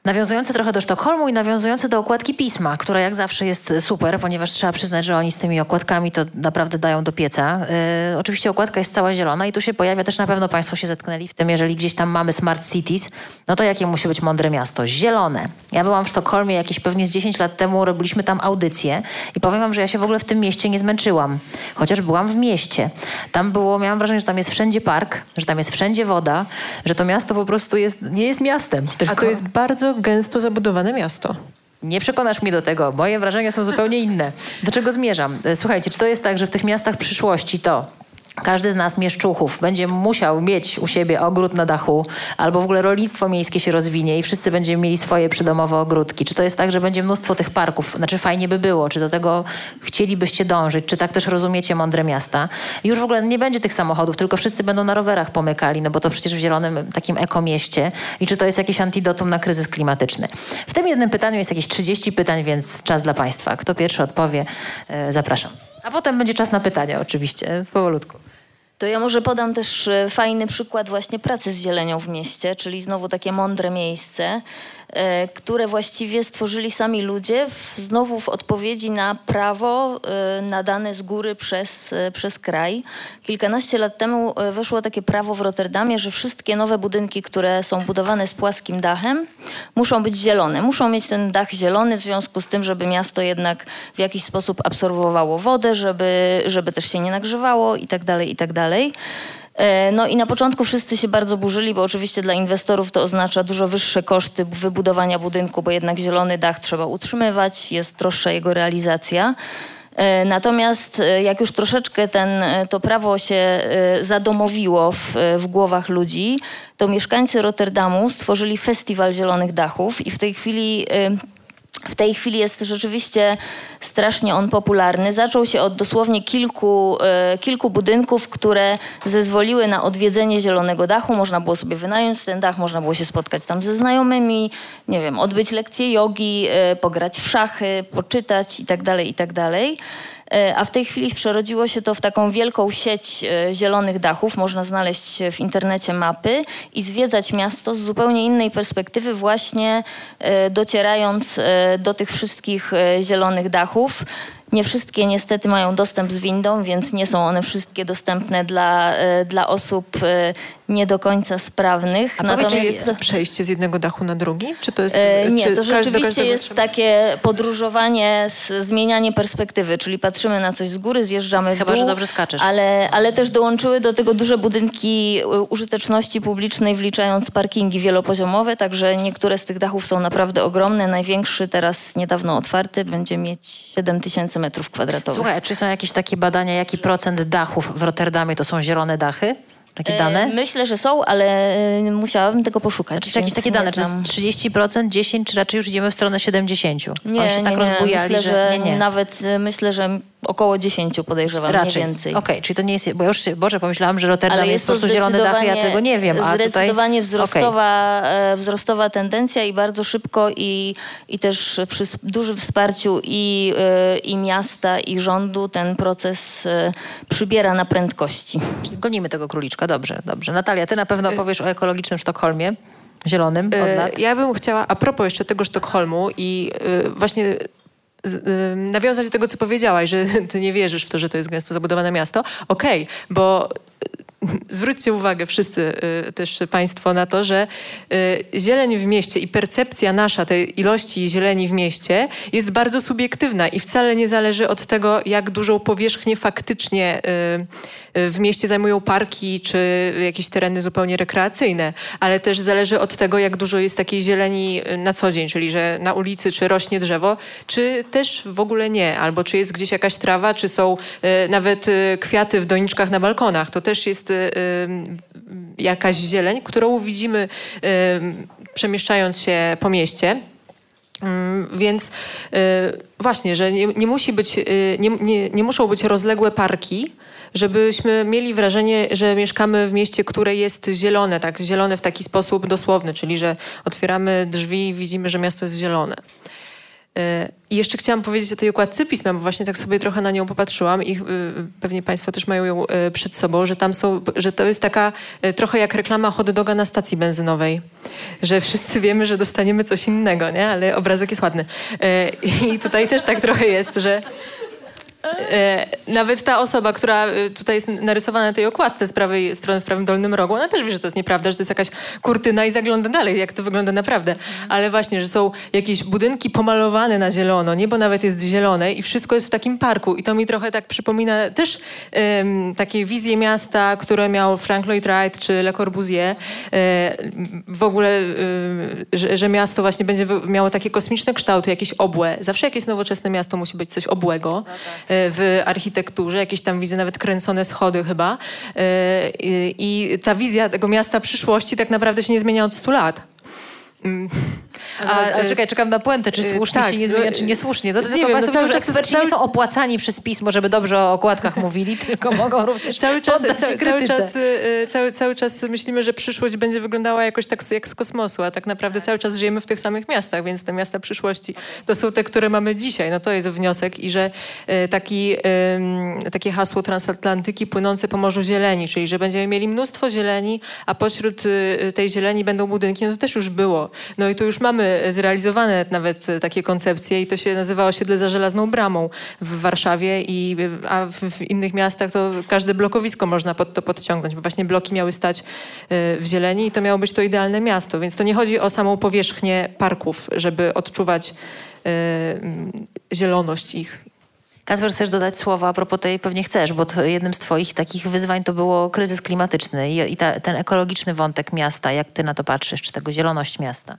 Nawiązujące trochę do Sztokholmu i nawiązujące do okładki pisma, która jak zawsze jest super, ponieważ trzeba przyznać, że oni z tymi okładkami to naprawdę dają do pieca. Yy, oczywiście okładka jest cała zielona i tu się pojawia też na pewno Państwo się zetknęli w tym, jeżeli gdzieś tam mamy smart cities, no to jakie musi być mądre miasto? Zielone. Ja byłam w Sztokholmie jakieś pewnie z 10 lat temu, robiliśmy tam audycję i powiem wam, że ja się w ogóle w tym mieście nie zmęczyłam, chociaż byłam w mieście. Tam było, miałam wrażenie, że tam jest wszędzie park, że tam jest wszędzie woda, że to miasto po prostu jest, nie jest miastem. A Tylko... to jest bardzo gęsto zabudowane miasto. Nie przekonasz mnie do tego. Moje wrażenia są zupełnie inne. Do czego zmierzam? E, słuchajcie, czy to jest tak, że w tych miastach przyszłości to każdy z nas, mieszczuchów, będzie musiał mieć u siebie ogród na dachu, albo w ogóle rolnictwo miejskie się rozwinie i wszyscy będziemy mieli swoje przydomowe ogródki. Czy to jest tak, że będzie mnóstwo tych parków? Znaczy fajnie by było. Czy do tego chcielibyście dążyć? Czy tak też rozumiecie mądre miasta? Już w ogóle nie będzie tych samochodów, tylko wszyscy będą na rowerach pomykali, no bo to przecież w zielonym takim ekomieście. I czy to jest jakieś antidotum na kryzys klimatyczny? W tym jednym pytaniu jest jakieś 30 pytań, więc czas dla Państwa. Kto pierwszy odpowie, e, zapraszam. A potem będzie czas na pytania oczywiście, powolutku. To ja może podam też e, fajny przykład właśnie pracy z zielenią w mieście, czyli znowu takie mądre miejsce. E, które właściwie stworzyli sami ludzie, w, znowu w odpowiedzi na prawo e, nadane z góry przez, e, przez kraj. Kilkanaście lat temu weszło takie prawo w Rotterdamie, że wszystkie nowe budynki, które są budowane z płaskim dachem, muszą być zielone. Muszą mieć ten dach zielony w związku z tym, żeby miasto jednak w jakiś sposób absorbowało wodę, żeby, żeby też się nie nagrzewało i tak E, no i na początku wszyscy się bardzo burzyli, bo oczywiście dla inwestorów to oznacza dużo wyższe koszty wybudowania budynku, bo jednak zielony dach trzeba utrzymywać, jest droższa jego realizacja. E, natomiast e, jak już troszeczkę ten, to prawo się zadomowiło w, w głowach ludzi, to mieszkańcy Rotterdamu stworzyli festiwal zielonych dachów i w tej chwili w tej chwili jest rzeczywiście strasznie on popularny. Zaczął się od dosłownie kilku, e, kilku budynków, które zezwoliły na odwiedzenie Zielonego Dachu. Można było sobie wynająć ten dach, można było się spotkać tam ze znajomymi, nie wiem, odbyć lekcje jogi, e, pograć w szachy, poczytać itd., tak itd. E, a w tej chwili przerodziło się to w taką wielką sieć e, zielonych dachów. Można znaleźć w internecie mapy i zwiedzać miasto z zupełnie innej perspektywy, właśnie e, docierając do tych wszystkich zielonych dachów. Nie wszystkie niestety mają dostęp z windą, więc nie są one wszystkie dostępne dla, dla osób nie do końca sprawnych. A Natomiast... czy jest przejście z jednego dachu na drugi? Czy to jest, e, nie, to rzeczywiście jest trzeba... takie podróżowanie, zmienianie perspektywy, czyli patrzymy na coś z góry, zjeżdżamy Chyba, w dół. że dobrze skaczesz. Ale, ale też dołączyły do tego duże budynki użyteczności publicznej, wliczając parkingi wielopoziomowe, także niektóre z tych dachów są naprawdę ogromne. Największy teraz niedawno otwarty będzie mieć 7 tysięcy metrów kwadratowych. Słuchaj, czy są jakieś takie badania, jaki procent dachów w Rotterdamie to są zielone dachy? Takie dane? E, myślę, że są, ale e, musiałabym tego poszukać. Znaczy, jakieś takie dane, czy 30%, 10%, czy raczej już idziemy w stronę 70%? Nie, Oni się tak nie, rozbujali, myślę, że... Nie, nie. Nawet e, myślę, że około 10 podejrzewam, Raczej. nie więcej. Okej, okay, czyli to nie jest, bo już, Boże, pomyślałam, że Rotterdam jest, jest po prostu zielony dach, ja tego nie wiem. A zdecydowanie tutaj... wzrostowa, okay. wzrostowa tendencja i bardzo szybko i, i też przy dużym wsparciu i, i miasta, i rządu ten proces przybiera na prędkości. Czyli gonimy tego króliczka, dobrze, dobrze. Natalia, ty na pewno opowiesz o ekologicznym Sztokholmie. Zielonym od e, lat. Ja bym chciała, a propos jeszcze tego Sztokholmu i e, właśnie nawiązać do tego, co powiedziałaś, że [laughs] ty nie wierzysz w to, że to jest gęsto zabudowane miasto. Okej, okay, bo [laughs] zwróćcie uwagę wszyscy y, też Państwo na to, że y, zieleń w mieście i percepcja nasza tej ilości zieleni w mieście jest bardzo subiektywna i wcale nie zależy od tego, jak dużą powierzchnię faktycznie y, w mieście zajmują parki czy jakieś tereny zupełnie rekreacyjne, ale też zależy od tego, jak dużo jest takiej zieleni na co dzień, czyli że na ulicy czy rośnie drzewo, czy też w ogóle nie, albo czy jest gdzieś jakaś trawa, czy są nawet kwiaty w doniczkach na balkonach. To też jest jakaś zieleń, którą widzimy przemieszczając się po mieście. Więc y, właśnie, że nie, nie musi być, nie, nie, nie muszą być rozległe parki, żebyśmy mieli wrażenie, że mieszkamy w mieście, które jest zielone, tak, zielone w taki sposób dosłowny, czyli że otwieramy drzwi i widzimy, że miasto jest zielone. I jeszcze chciałam powiedzieć o tej okładce pisma, bo właśnie tak sobie trochę na nią popatrzyłam i y, pewnie Państwo też mają ją y, przed sobą, że tam są, że to jest taka trochę jak reklama hot doga na stacji benzynowej, że wszyscy wiemy, że dostaniemy coś innego, nie? Ale obrazek jest ładny. I tutaj też tak trochę jest, że E, nawet ta osoba, która e, tutaj jest narysowana na tej okładce z prawej strony w prawym dolnym rogu, ona też wie, że to jest nieprawda, że to jest jakaś kurtyna i zagląda dalej, jak to wygląda naprawdę. Ale właśnie, że są jakieś budynki pomalowane na zielono, niebo nawet jest zielone i wszystko jest w takim parku. I to mi trochę tak przypomina też um, takie wizje miasta, które miał Frank Lloyd Wright czy Le Corbusier. E, w ogóle, że, że, miasto właśnie będzie miało takie kosmiczne kształty, jakieś obłe. Zawsze jakieś nowoczesne miasto musi być coś obłego. W architekturze, jakieś tam widzę nawet kręcone schody chyba. E, I ta wizja tego miasta przyszłości tak naprawdę się nie zmienia od 100 lat. Mm. A, ale, czekaj, czekam na puentę, czy y, słusznie tak, się nie zmienia, no, czy niesłusznie. Do, nie wiem, no cały czas, eksperci cały... nie są opłacani przez pismo, żeby dobrze o okładkach mówili, [laughs] tylko mogą również cały czas, cały, cały, czas, cały, cały czas myślimy, że przyszłość będzie wyglądała jakoś tak jak z kosmosu, a tak naprawdę cały czas żyjemy w tych samych miastach, więc te miasta przyszłości to są te, które mamy dzisiaj. No to jest wniosek i że taki, takie hasło transatlantyki płynące po Morzu Zieleni, czyli że będziemy mieli mnóstwo zieleni, a pośród tej zieleni będą budynki, no to też już było. No i tu już mamy mamy zrealizowane nawet takie koncepcje i to się nazywa osiedle za żelazną bramą w Warszawie, i, a w, w innych miastach to każde blokowisko można pod to podciągnąć, bo właśnie bloki miały stać e, w zieleni i to miało być to idealne miasto. Więc to nie chodzi o samą powierzchnię parków, żeby odczuwać y, zieloność ich. Kasper, chcesz dodać słowa a propos tej, pewnie chcesz, bo jednym z twoich takich wyzwań to było kryzys klimatyczny i, i ta, ten ekologiczny wątek miasta. Jak ty na to patrzysz, czy tego zieloność miasta?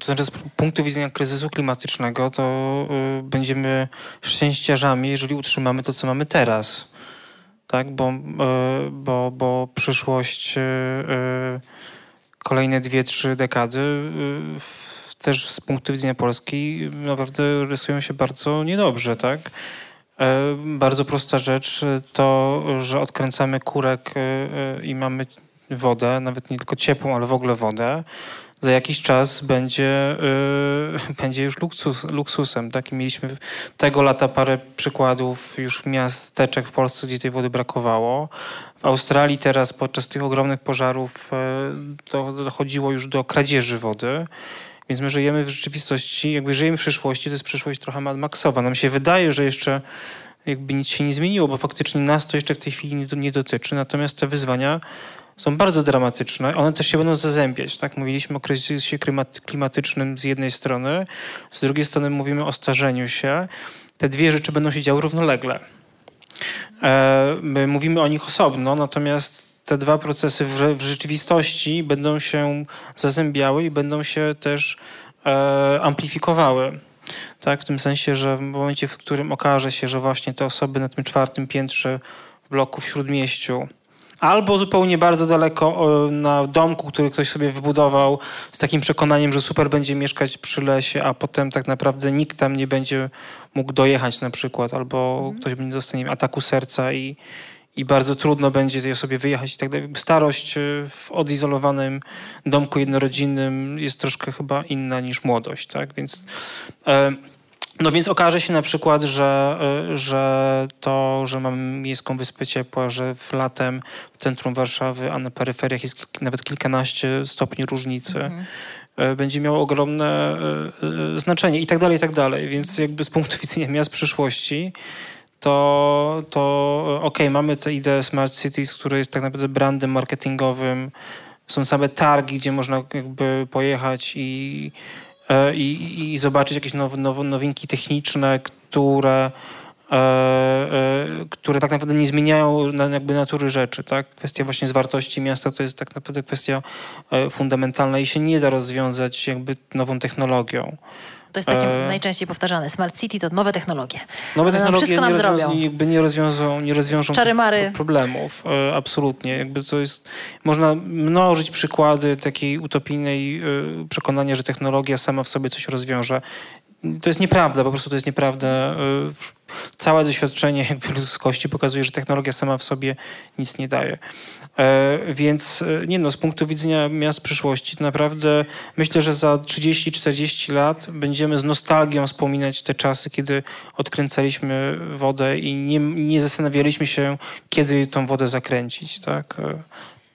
To znaczy z punktu widzenia kryzysu klimatycznego to y, będziemy szczęściarzami, jeżeli utrzymamy to, co mamy teraz. Tak, bo, y, bo, bo przyszłość y, kolejne dwie, trzy dekady też z punktu widzenia Polski naprawdę rysują się bardzo niedobrze, tak? E, bardzo prosta rzecz to, że odkręcamy kurek i mamy wodę, nawet nie tylko ciepłą, ale w ogóle wodę za jakiś czas będzie, yy, [laughs] będzie już luksus, luksusem. Tak? I mieliśmy tego lata parę przykładów już miasteczek w Polsce, gdzie tej wody brakowało. W Australii teraz podczas tych ogromnych pożarów yy, dochodziło już do kradzieży wody. Więc my żyjemy w rzeczywistości, jakby żyjemy w przyszłości, to jest przyszłość trochę maksowa. Nam się wydaje, że jeszcze jakby nic się nie zmieniło, bo faktycznie nas to jeszcze w tej chwili nie, nie dotyczy. Natomiast te wyzwania są bardzo dramatyczne. One też się będą zazębiać. Tak? Mówiliśmy o kryzysie klimatycznym z jednej strony, z drugiej strony mówimy o starzeniu się. Te dwie rzeczy będą się działy równolegle. E, my mówimy o nich osobno, natomiast te dwa procesy w, w rzeczywistości będą się zazębiały i będą się też e, amplifikowały. Tak, w tym sensie, że w momencie, w którym okaże się, że właśnie te osoby na tym czwartym piętrze bloku w Śródmieściu albo zupełnie bardzo daleko na domku, który ktoś sobie wybudował z takim przekonaniem, że super będzie mieszkać przy lesie, a potem tak naprawdę nikt tam nie będzie mógł dojechać na przykład, albo mhm. ktoś będzie dostanie ataku serca i, i bardzo trudno będzie tej osobie wyjechać i tak dalej. Starość e, w odizolowanym domku jednorodzinnym jest troszkę chyba inna niż młodość, tak? Więc e, no więc okaże się na przykład, że, y, że to, że mamy miejską wyspę ciepła, że w latem w centrum Warszawy, a na peryferiach jest nawet kilkanaście stopni różnicy, mhm. Y, będzie miało ogromne y, znaczenie i tak dalej, i tak dalej. Więc jakby z punktu widzenia miast przyszłości, to, to okej, okay, mamy tę ideę Smart Cities, która jest tak naprawdę brandem marketingowym. Są same targi, gdzie można jakby pojechać i i, i zobaczyć jakieś now, now, nowinki techniczne, które, e, e, które tak naprawdę nie zmieniają jakby natury rzeczy. Tak? Kwestia właśnie zwartości miasta to jest tak naprawdę kwestia fundamentalna i się nie da rozwiązać jakby nową technologią. To jest takie e... najczęściej powtarzane. Smart City to nowe technologie. Nowe technologie nie, rozwiąż, jakby nie rozwiążą, nie rozwiążą problemów. E, absolutnie. Jakby to jest, można mnożyć przykłady takiej utopijnej e, przekonania, że technologia sama w sobie coś rozwiąże. To jest nieprawda, po prostu to jest nieprawda. E, całe doświadczenie jakby ludzkości pokazuje, że technologia sama w sobie nic nie daje. E, więc e, nie no, z punktu widzenia miast przyszłości, to naprawdę myślę, że za 30-40 lat będziemy z nostalgią wspominać te czasy, kiedy odkręcaliśmy wodę i nie, nie zastanawialiśmy się, kiedy tą wodę zakręcić, tak?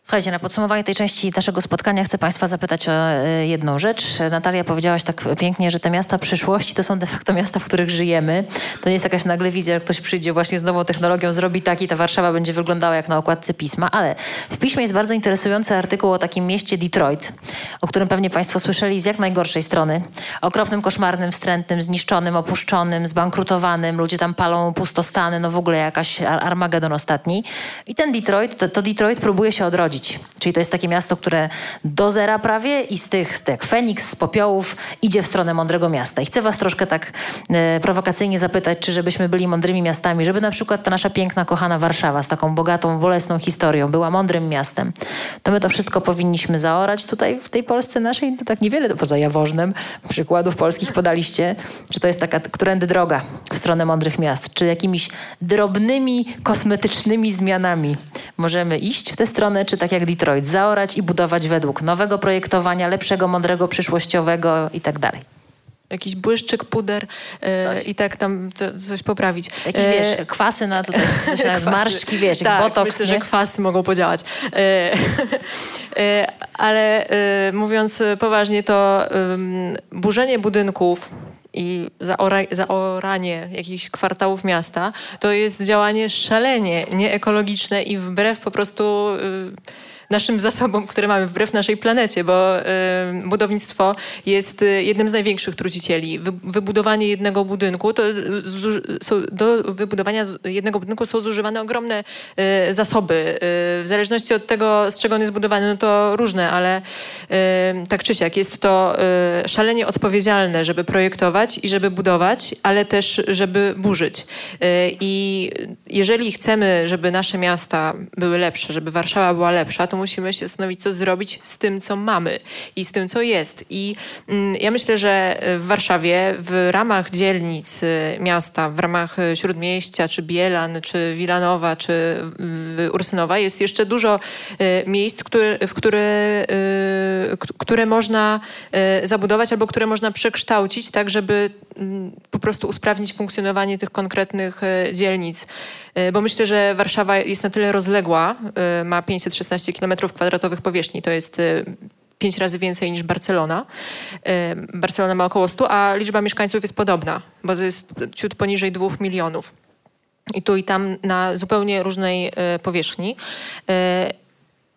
Słuchajcie, na podsumowanie tej części naszego spotkania chcę Państwa zapytać o e, jedną rzecz. Natalia powiedziałaś tak pięknie, że te miasta przyszłości to są de facto miasta, w których żyjemy. To nie jest jakaś nagle wizja, że ktoś przyjdzie właśnie z nową technologią, zrobi tak i ta Warszawa będzie wyglądała jak na okładce pisma. Ale w piśmie jest bardzo interesujący artykuł o takim mieście Detroit, o którym pewnie Państwo słyszeli z jak najgorszej strony. Okropnym, koszmarnym, wstrętnym, zniszczonym, opuszczonym, zbankrutowanym. Ludzie tam palą pustostany, no w ogóle jakaś Armagedon ostatni. I ten Detroit, to, to Detroit próbuje się odrodzić. Czyli to jest takie miasto, które do zera prawie i z tych, z tych Feniks, z popiołów idzie w stronę mądrego miasta. I chcę was troszkę tak e, prowokacyjnie zapytać, czy żebyśmy byli mądrymi miastami, żeby na przykład ta nasza piękna, kochana Warszawa z taką bogatą, bolesną historią była mądrym miastem. To my to wszystko powinniśmy zaorać tutaj w tej Polsce naszej. To tak niewiele, poza Jaworznem, przykładów polskich podaliście. Czy to jest taka którędy droga w stronę mądrych miast? Czy jakimiś drobnymi, kosmetycznymi zmianami możemy iść w tę stronę, czy tak jak Detroit, zaorać i budować według nowego projektowania, lepszego, mądrego, przyszłościowego i tak. Jakiś błyszczyk, puder e, i tak tam coś poprawić. Jakieś, e, wiesz, kwasy na tutaj, [laughs] na zmarszczki, wiesz, tak, botoks, myślę, nie? że kwasy mogą podziałać. E, [laughs] e ale e, mówiąc poważnie, to burzenie budynków i zaora, zaoranie jakichś kwartałów miasta, to jest działanie szalenie nieekologiczne i wbrew po prostu... Naszym zasobom, które mamy wbrew naszej planecie, bo budownictwo jest y, jednym z największych trucicieli. Wy, wybudowanie jednego budynku, to do wybudowania jednego budynku są zużywane ogromne y, zasoby. Y, w zależności od tego, z czego on jest budowany, no to różne, ale tak czy siak jest to szalenie odpowiedzialne, żeby projektować i żeby budować, ale też, żeby burzyć. I jeżeli chcemy, żeby nasze miasta były lepsze, żeby Warszawa była lepsza, to to musimy się zastanowić, co zrobić z tym, co mamy i z tym, co jest. I mm, ja myślę, że w Warszawie w ramach dzielnic y, miasta, w ramach y, Śródmieścia, czy Bielan, czy Wilanowa, czy y, Ursynowa jest jeszcze dużo miejsc, które, w które, które można zabudować albo które można przekształcić tak, żeby po prostu usprawnić funkcjonowanie tych konkretnych dzielnic. Bo myślę, że Warszawa jest na tyle rozległa, ma 516 km kilometrów kwadratowych powierzchni. To jest pięć razy więcej niż Barcelona. Barcelona ma około 100, a liczba mieszkańców jest podobna, bo to jest ciut poniżej dwóch milionów. I tu i tam na zupełnie różnej powierzchni.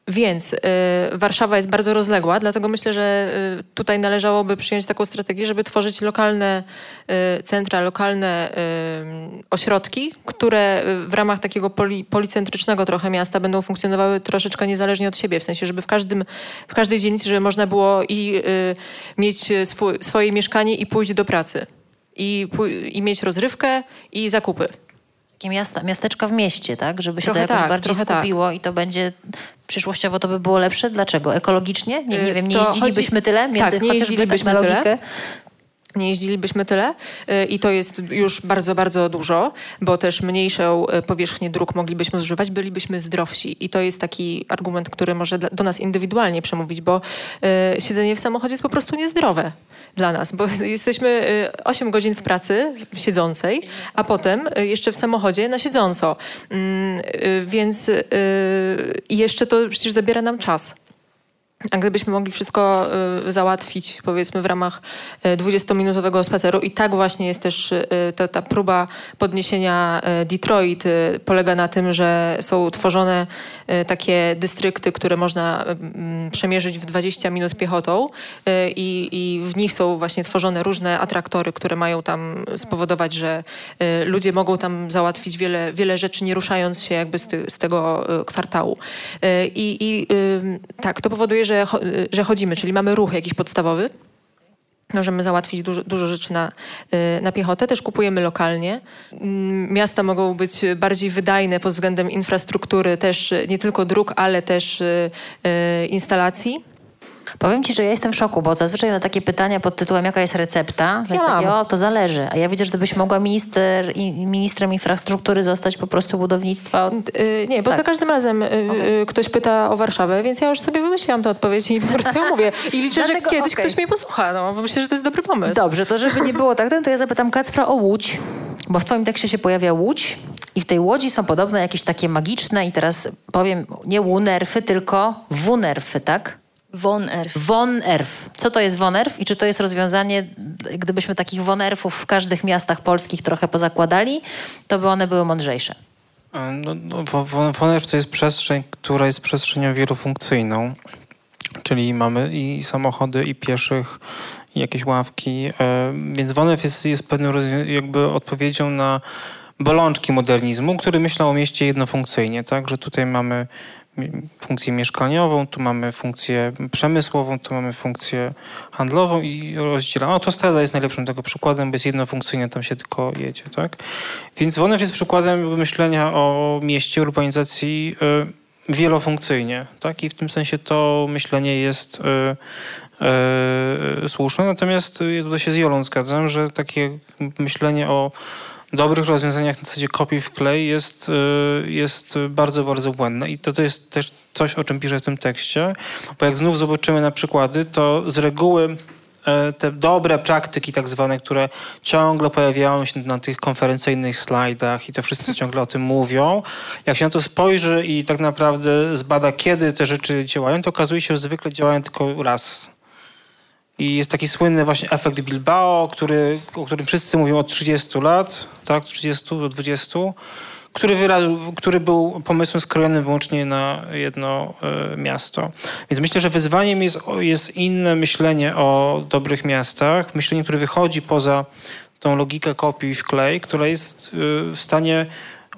Więc y, Warszawa jest bardzo rozległa, dlatego myślę, że y, tutaj należałoby przyjąć taką strategię, żeby tworzyć lokalne y, centra, lokalne y, ośrodki, które w ramach takiego poli, policentrycznego trochę miasta będą funkcjonowały troszeczkę niezależnie od siebie, w sensie, żeby w, każdym, w każdej dzielnicy, żeby można było i y, mieć swój, swoje mieszkanie i pójść do pracy. I, i mieć rozrywkę i zakupy takie miasta, miasteczka w mieście, tak? Żeby się trochę to jakoś tak, bardziej tak. skupiło tak. i to będzie przyszłościowo to by było lepsze. Dlaczego? Ekologicznie? Nie, nie y, wiem, nie to jeździlibyśmy chodzi... tyle? Między, tak, nie jeździlibyśmy tak tyle nie jeździlibyśmy tyle y, i to jest już bardzo, bardzo dużo, bo też mniejszą y, powierzchnię dróg moglibyśmy zużywać, bylibyśmy zdrowsi. I to jest taki argument, który może do nas indywidualnie przemówić, bo siedzenie w samochodzie jest po prostu niezdrowe dla nas, bo [laughs] jesteśmy 8 y, godzin w pracy siedzącej, a potem y, jeszcze w samochodzie na siedząco. Mm, y, więc jeszcze to przecież zabiera nam czas. A gdybyśmy mogli wszystko y, załatwić, powiedzmy, w ramach 20-minutowego y, spaceru, i tak właśnie jest też y, ta, ta próba podniesienia Detroit, polega na tym, że są tworzone takie dystrykty, które można mm, przemierzyć w 20 minut piechotą i, w nich są właśnie tworzone różne atraktory, które mają tam spowodować, że ludzie mogą tam załatwić wiele, wiele rzeczy, nie ruszając się jakby z, ty, z tego kwartału. I tak, to powoduje, że, że chodzimy, czyli mamy ruch jakiś podstawowy. Możemy załatwić dużo, dużo rzeczy na, y, na piechotę. Też kupujemy lokalnie. Mm, miasta mogą być bardziej wydajne pod względem infrastruktury, też nie tylko dróg, ale też y, y, instalacji. Powiem ci, że ja jestem w szoku, bo zazwyczaj na takie pytania pod tytułem jaka jest recepta, to jest takie, o, to zależy. A ja widzę, że gdybyś mogła minister, ministrem infrastruktury zostać po prostu budownictwa. Yy, nie, bo tak. za każdym razem yy, okay. ktoś pyta o Warszawę, więc ja już sobie wymyśliłam tę odpowiedź i po prostu ją mówię. I liczę, Dlatego, że kiedyś okay. ktoś mnie posłucha, no, bo myślę, że to jest dobry pomysł. Dobrze, to żeby nie było tak, to ja zapytam Kacpra o Łódź, bo w twoim tekście się pojawia Łódź I w tej łodzi są podobno jakieś takie magiczne i teraz powiem nie łunerfy, tylko wunerfy, tak? Von Erf. Von Erf. Co to jest Von Erf i czy to jest rozwiązanie, gdybyśmy takich Von Erfów w każdych miastach polskich trochę pozakładali, to by one były mądrzejsze? E, no, no, Wonerw to jest przestrzeń, która jest przestrzenią wielofunkcyjną. Czyli mamy i samochody, i pieszych, i jakieś ławki. E, więc Wonew jest, jest pewną jakby odpowiedzią na bolączki modernizmu, który myślał o mieście jednofunkcyjnie, tak? Że tutaj mamy funkcję mieszkaniową, tu mamy funkcję przemysłową, tu mamy funkcję handlową i rozdzielamy. Autostrada jest najlepszym tego przykładem, bo jest jednofunkcyjnie, tam się tylko jedzie, tak? Więc Wonew jest przykładem myślenia o mieście, urbanizacji y, wielofunkcyjnie, tak? I w tym sensie to myślenie jest y, y, słuszne. Natomiast ja tutaj się z Jolą zgadzam, że takie myślenie o dobrych rozwiązaniach na zasadzie kopii w klej jest, y, jest bardzo, bardzo błędne. I to, to jest też coś, o czym piszę w tym tekście, bo jak znów zobaczymy na przykłady, to z reguły e, te dobre praktyki tak zwane, które ciągle pojawiają się na tych konferencyjnych slajdach i to wszyscy ciągle o tym mówią. Jak się na to spojrzy i tak naprawdę zbada, kiedy te rzeczy działają, to okazuje się, że zwykle działają tylko raz i jest taki słynny właśnie efekt Bilbao, który, o którym wszyscy mówią od 30 lat, tak, 30 do 20, który, który był pomysłem skrojonym wyłącznie na jedno y, miasto. Więc myślę, że wyzwaniem jest, jest inne myślenie o dobrych miastach, myślenie, które wychodzi poza tą logikę kopii w klej, która jest y, w stanie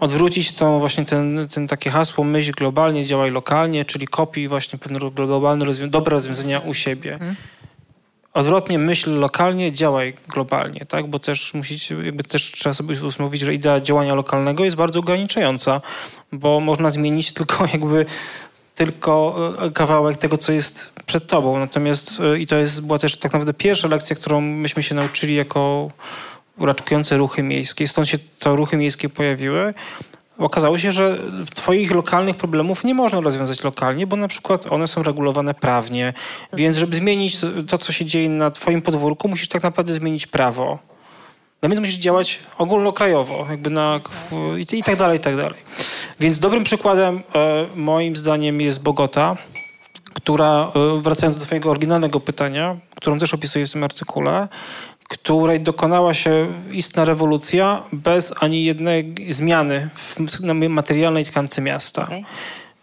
odwrócić tą właśnie ten, ten takie hasło myśl globalnie, działaj lokalnie, czyli kopii właśnie pewne globalne, rozwią dobre rozwiązania u siebie. Hmm odwrotnie myśl lokalnie, działaj globalnie, tak? Bo też musicie, jakby też trzeba sobie usmówić, że idea działania lokalnego jest bardzo ograniczająca, bo można zmienić tylko [laughs] jakby tylko e, kawałek tego, co jest przed tobą. Natomiast e, i to jest, była też tak naprawdę pierwsza lekcja, którą myśmy się nauczyli jako uraczkujące ruchy miejskie. Stąd się te ruchy miejskie pojawiły okazało się, że twoich lokalnych problemów nie można rozwiązać lokalnie, bo na przykład one są regulowane prawnie. Więc żeby zmienić to, co się dzieje na twoim podwórku, musisz tak naprawdę zmienić prawo. No więc musisz działać ogólnokrajowo, jakby na, i, i tak dalej, i tak dalej. Więc dobrym przykładem e, moim zdaniem jest Bogota, która, e, wracając do twojego oryginalnego pytania, którą też opisuję w tym artykule, której dokonała się istna rewolucja bez ani jednej zmiany w materialnej tkance miasta. Okay.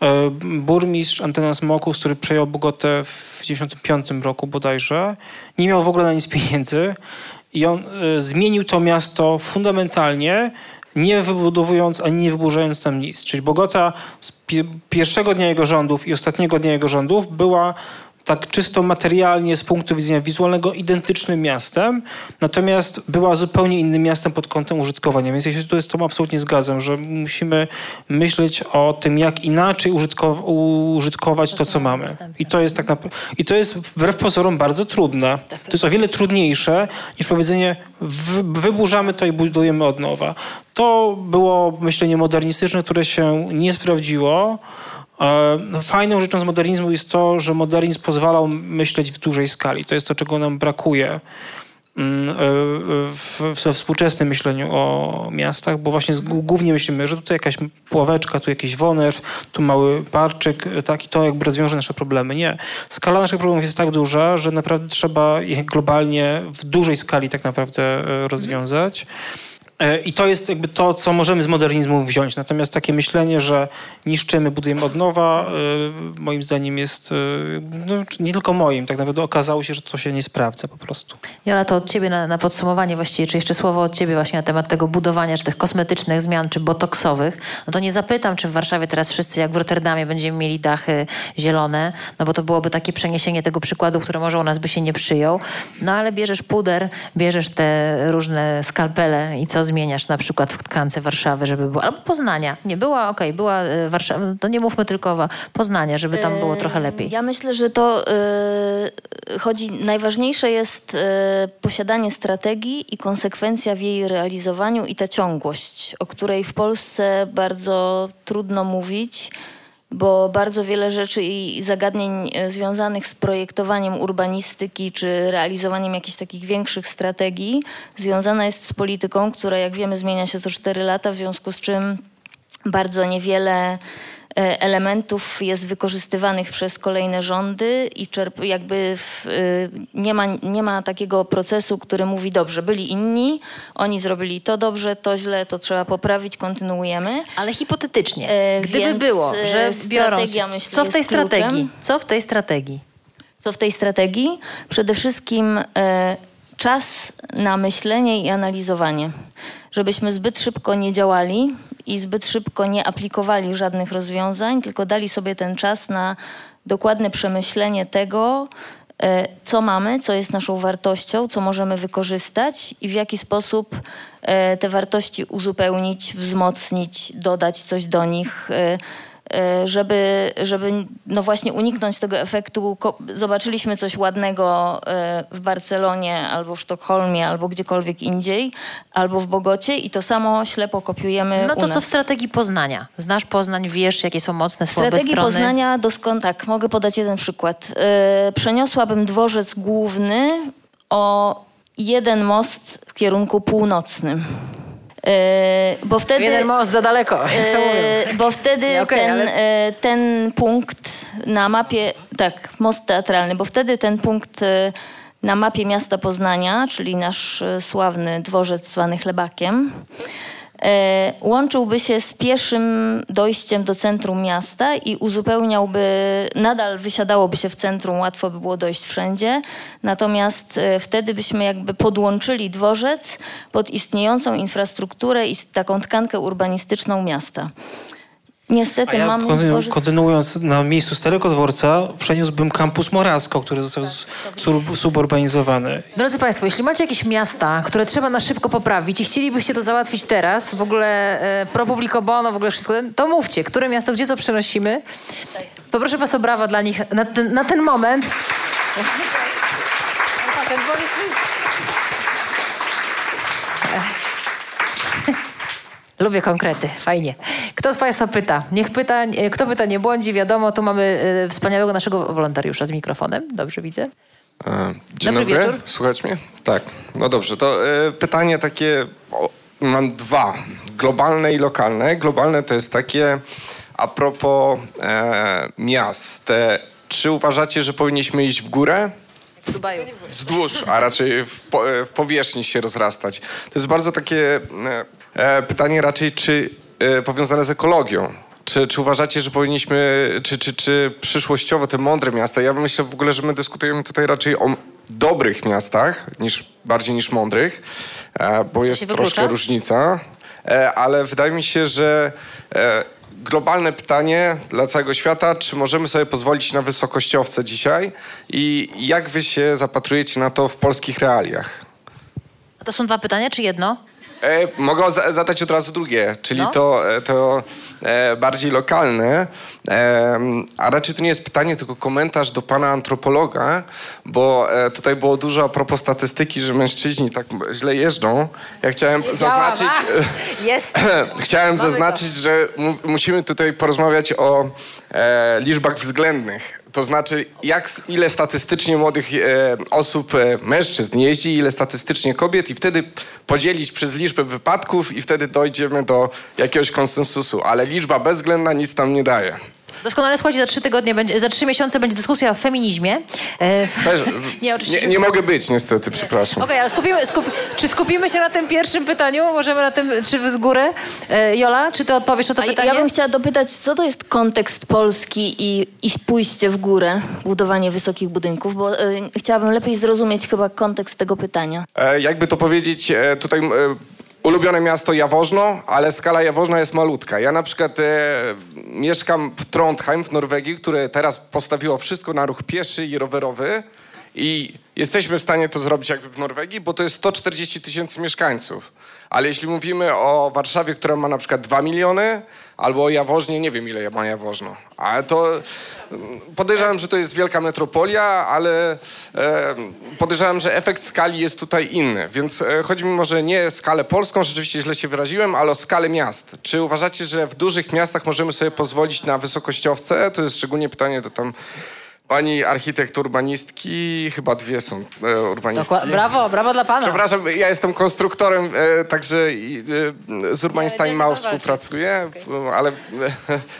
E, burmistrz Antenas Mokus, który przejął Bogotę w 1995 roku bodajże, nie miał w ogóle na nic pieniędzy i on y, zmienił to miasto fundamentalnie, nie wybudowując ani nie wyburzając tam nic. Czyli Bogota z pierwszego dnia jego rządów i ostatniego dnia jego rządów była tak czysto materialnie z punktu widzenia wizualnego identycznym miastem, natomiast była zupełnie innym miastem pod kątem użytkowania. Więc ja się tutaj z tym absolutnie zgadzam, że musimy myśleć o tym, jak inaczej użytkow użytkować to, co mamy. I to jest tak naprawdę, i to jest wbrew pozorom bardzo trudne. Tak, to jest o wiele trudniejsze niż powiedzenie wyburzamy to i budujemy od nowa. To było myślenie modernistyczne, które się nie sprawdziło. E, fajną rzeczą z modernizmu jest to, że modernizm pozwalał myśleć w dużej skali. To jest to, czego nam brakuje mm, e, we współczesnym myśleniu o miastach, bo właśnie głównie myślimy, że tutaj jakaś pławeczka, tu jakiś wonerw, tu mały parczyk, tak, i to jakby rozwiąże nasze problemy. Nie. Skala naszych problemów jest tak duża, że naprawdę trzeba je globalnie, w dużej skali tak naprawdę e, rozwiązać. E, I to jest jakby to, co możemy z modernizmu wziąć. Natomiast takie myślenie, że niszczymy, budujemy od nowa, e, moim zdaniem jest, e, no, nie tylko moim, tak naprawdę okazało się, że to się nie sprawdza po prostu. Jola, to od ciebie na, na podsumowanie właściwie, czy jeszcze słowo od ciebie właśnie na temat tego budowania, czy tych kosmetycznych zmian, czy botoksowych. No to nie zapytam, czy w Warszawie teraz wszyscy jak w Rotterdamie będziemy mieli dachy zielone, no bo to byłoby takie przeniesienie tego przykładu, który może u nas by się nie przyjął. No ale bierzesz puder, bierzesz te różne skalpele i co zmieniasz na przykład w tkance Warszawy, żeby było, albo Poznania. Nie była, okej, okay, była e, Warszawa, to nie mówmy tylko o Poznania, żeby tam było trochę lepiej. Ja myślę, że to yy, chodzi, najważniejsze jest yy, posiadanie strategii i konsekwencja w jej realizowaniu i ta ciągłość, o której w Polsce bardzo trudno mówić bo bardzo wiele rzeczy i zagadnień e, związanych z projektowaniem urbanistyki czy realizowaniem jakichś takich większych strategii związana jest z polityką, która jak wiemy zmienia się co 4 lata, w związku z czym bardzo niewiele elementów jest wykorzystywanych przez kolejne rządy i czerp, jakby w, e, nie, ma, nie ma takiego procesu, który mówi dobrze, byli inni, oni zrobili to dobrze, to źle, to trzeba poprawić, kontynuujemy. Ale hipotetycznie, e, gdyby było, że biorąc... Myślę, co w tej strategii? Kluczem. Co w tej strategii? Co w tej strategii? Przede wszystkim e, czas na myślenie i analizowanie. Żebyśmy zbyt szybko nie działali, i zbyt szybko nie aplikowali żadnych rozwiązań, tylko dali sobie ten czas na dokładne przemyślenie tego, e, co mamy, co jest naszą wartością, co możemy wykorzystać i w jaki sposób e, te wartości uzupełnić, wzmocnić, dodać coś do nich e, żeby, żeby no właśnie uniknąć tego efektu. Zobaczyliśmy coś ładnego e, w Barcelonie, albo w Sztokholmie, albo gdziekolwiek indziej, albo w Bogocie i to samo ślepo kopiujemy No to co w strategii Poznania? Znasz Poznań, wiesz jakie są mocne, słabe strategii strony? Strategii Poznania, doskonale tak, mogę podać jeden przykład. E, przeniosłabym dworzec główny o jeden most w kierunku północnym. E, bo wtedy... Jeden most za daleko, jak to mówią. Bo wtedy okay, ten, ale... E, ten punkt na mapie, tak, most teatralny, bo wtedy ten punkt na mapie miasta Poznania, czyli nasz sławny dworzec zwany Chlebakiem, łączyłby się z pieszym dojściem do centrum miasta i uzupełniałby, nadal wysiadałoby się w centrum, łatwo by było dojść wszędzie, natomiast e, wtedy byśmy jakby podłączyli dworzec pod istniejącą infrastrukturę i taką tkankę urbanistyczną miasta. Niestety ja mamy... Kontynu. Kontynuując, na miejscu Starego Dworca przeniósłbym kampus Morasko, który został tak. suburbanizowany. Drodzy Państwo, jeśli macie jakieś miasta, które trzeba na szybko poprawić i chcielibyście to załatwić teraz, w ogóle e, pro publico bono, w ogóle wszystko, to mówcie, które miasto, gdzie co przenosimy. Poproszę Was o brawa dla nich na ten, na ten moment. [laughs] Ten Lubię konkrety, fajnie. Kto z Państwa pyta? Niech pyta, kto pyta nie błądzi, wiadomo, tu mamy y, wspaniałego naszego wolontariusza z mikrofonem. Dobrze widzę. E, dzień dobry, dobry. wieczór. Słuchać mnie? Tak. No dobrze, to e, pytanie takie, o, mam dwa, globalne i lokalne. Globalne to jest takie a propos e, miast. czy uważacie, że powinniśmy iść w górę? W Dubaju. Wzdłuż, a raczej w, po, w powierzchni się rozrastać. To jest bardzo takie E, pytanie raczej, czy e, powiązane z ekologią. Czy, czy uważacie, że powinniśmy, czy, czy, czy przyszłościowo te mądre miasta, ja myślę w ogóle, że my dyskutujemy tutaj raczej o dobrych miastach, niż, bardziej niż mądrych, e, bo jest troszkę różnica, ale wydaje mi się, że globalne pytanie dla całego świata, czy możemy sobie pozwolić na wysokościowce dzisiaj i jak wy się zapatrujecie na to w polskich realiach? To są dwa pytania, czy jedno? E, mogę zadać od razu drugie, czyli no. to, e, to e, bardziej lokalne. E, a raczej to nie jest pytanie, tylko komentarz do pana antropologa, bo e, tutaj było dużo a propos statystyki, że mężczyźni tak źle jeżdżą. Ja chciałem zaznaczyć... jest. [laughs] chciałem Mamy zaznaczyć, to. że musimy tutaj porozmawiać o e, liczbach względnych to znaczy, jak, ile statystycznie młodych e, osób, e, mężczyzn jeździ, ile statystycznie kobiet i wtedy podzielić przez liczbę wypadków i wtedy dojdziemy do jakiegoś konsensusu. Ale liczba bezwzględna nic tam nie daje. Doskonale, słuchajcie, za trzy tygodnie, będzie, za trzy miesiące będzie dyskusja o feminizmie. E, [laughs] nie, oczywiście. Nie, nie, mogę być niestety, przepraszam. Okej, okay, ale skupimy, skup, czy skupimy się na tym pierwszym pytaniu? Możemy na tym, czy z góry? E, Jola, czy ty odpowiesz na to A pytanie? Ja bym chciała dopytać, co to jest kontekst Polski i, i pójście w górę, budowanie wysokich budynków, bo e, chciałabym lepiej zrozumieć chyba kontekst tego pytania. E, jakby to powiedzieć, e, tutaj e, ulubione miasto Jaworzno, ale skala Jaworzna jest malutka. Ja na przykład e, mieszkam w Trondheim w Norwegii, które teraz postawiło wszystko na ruch pieszy i rowerowy i jesteśmy w stanie to zrobić jakby w Norwegii, bo to jest 140 tysięcy mieszkańców. Ale jeśli mówimy o Warszawie, która ma na przykład 2 miliony, albo o Jaworznie, nie wiem ile ma Jaworzno. Ale to mm, podejrzewam, że to jest wielka metropolia, ale e, podejrzewam, że efekt skali jest tutaj inny. Więc e, chodzi mi może nie o skalę polską, rzeczywiście źle się wyraziłem, ale o skalę miast. Czy uważacie, że w dużych miastach możemy sobie pozwolić na wysokościowce? To jest szczególnie pytanie do tam pani architekt urbanistki, chyba dwie są e, urbanistki. Dokła- brawo, brawo dla pana. Przepraszam, ja jestem konstruktorem, e, także i, e, z urbanistami mało współpracuję, ale e,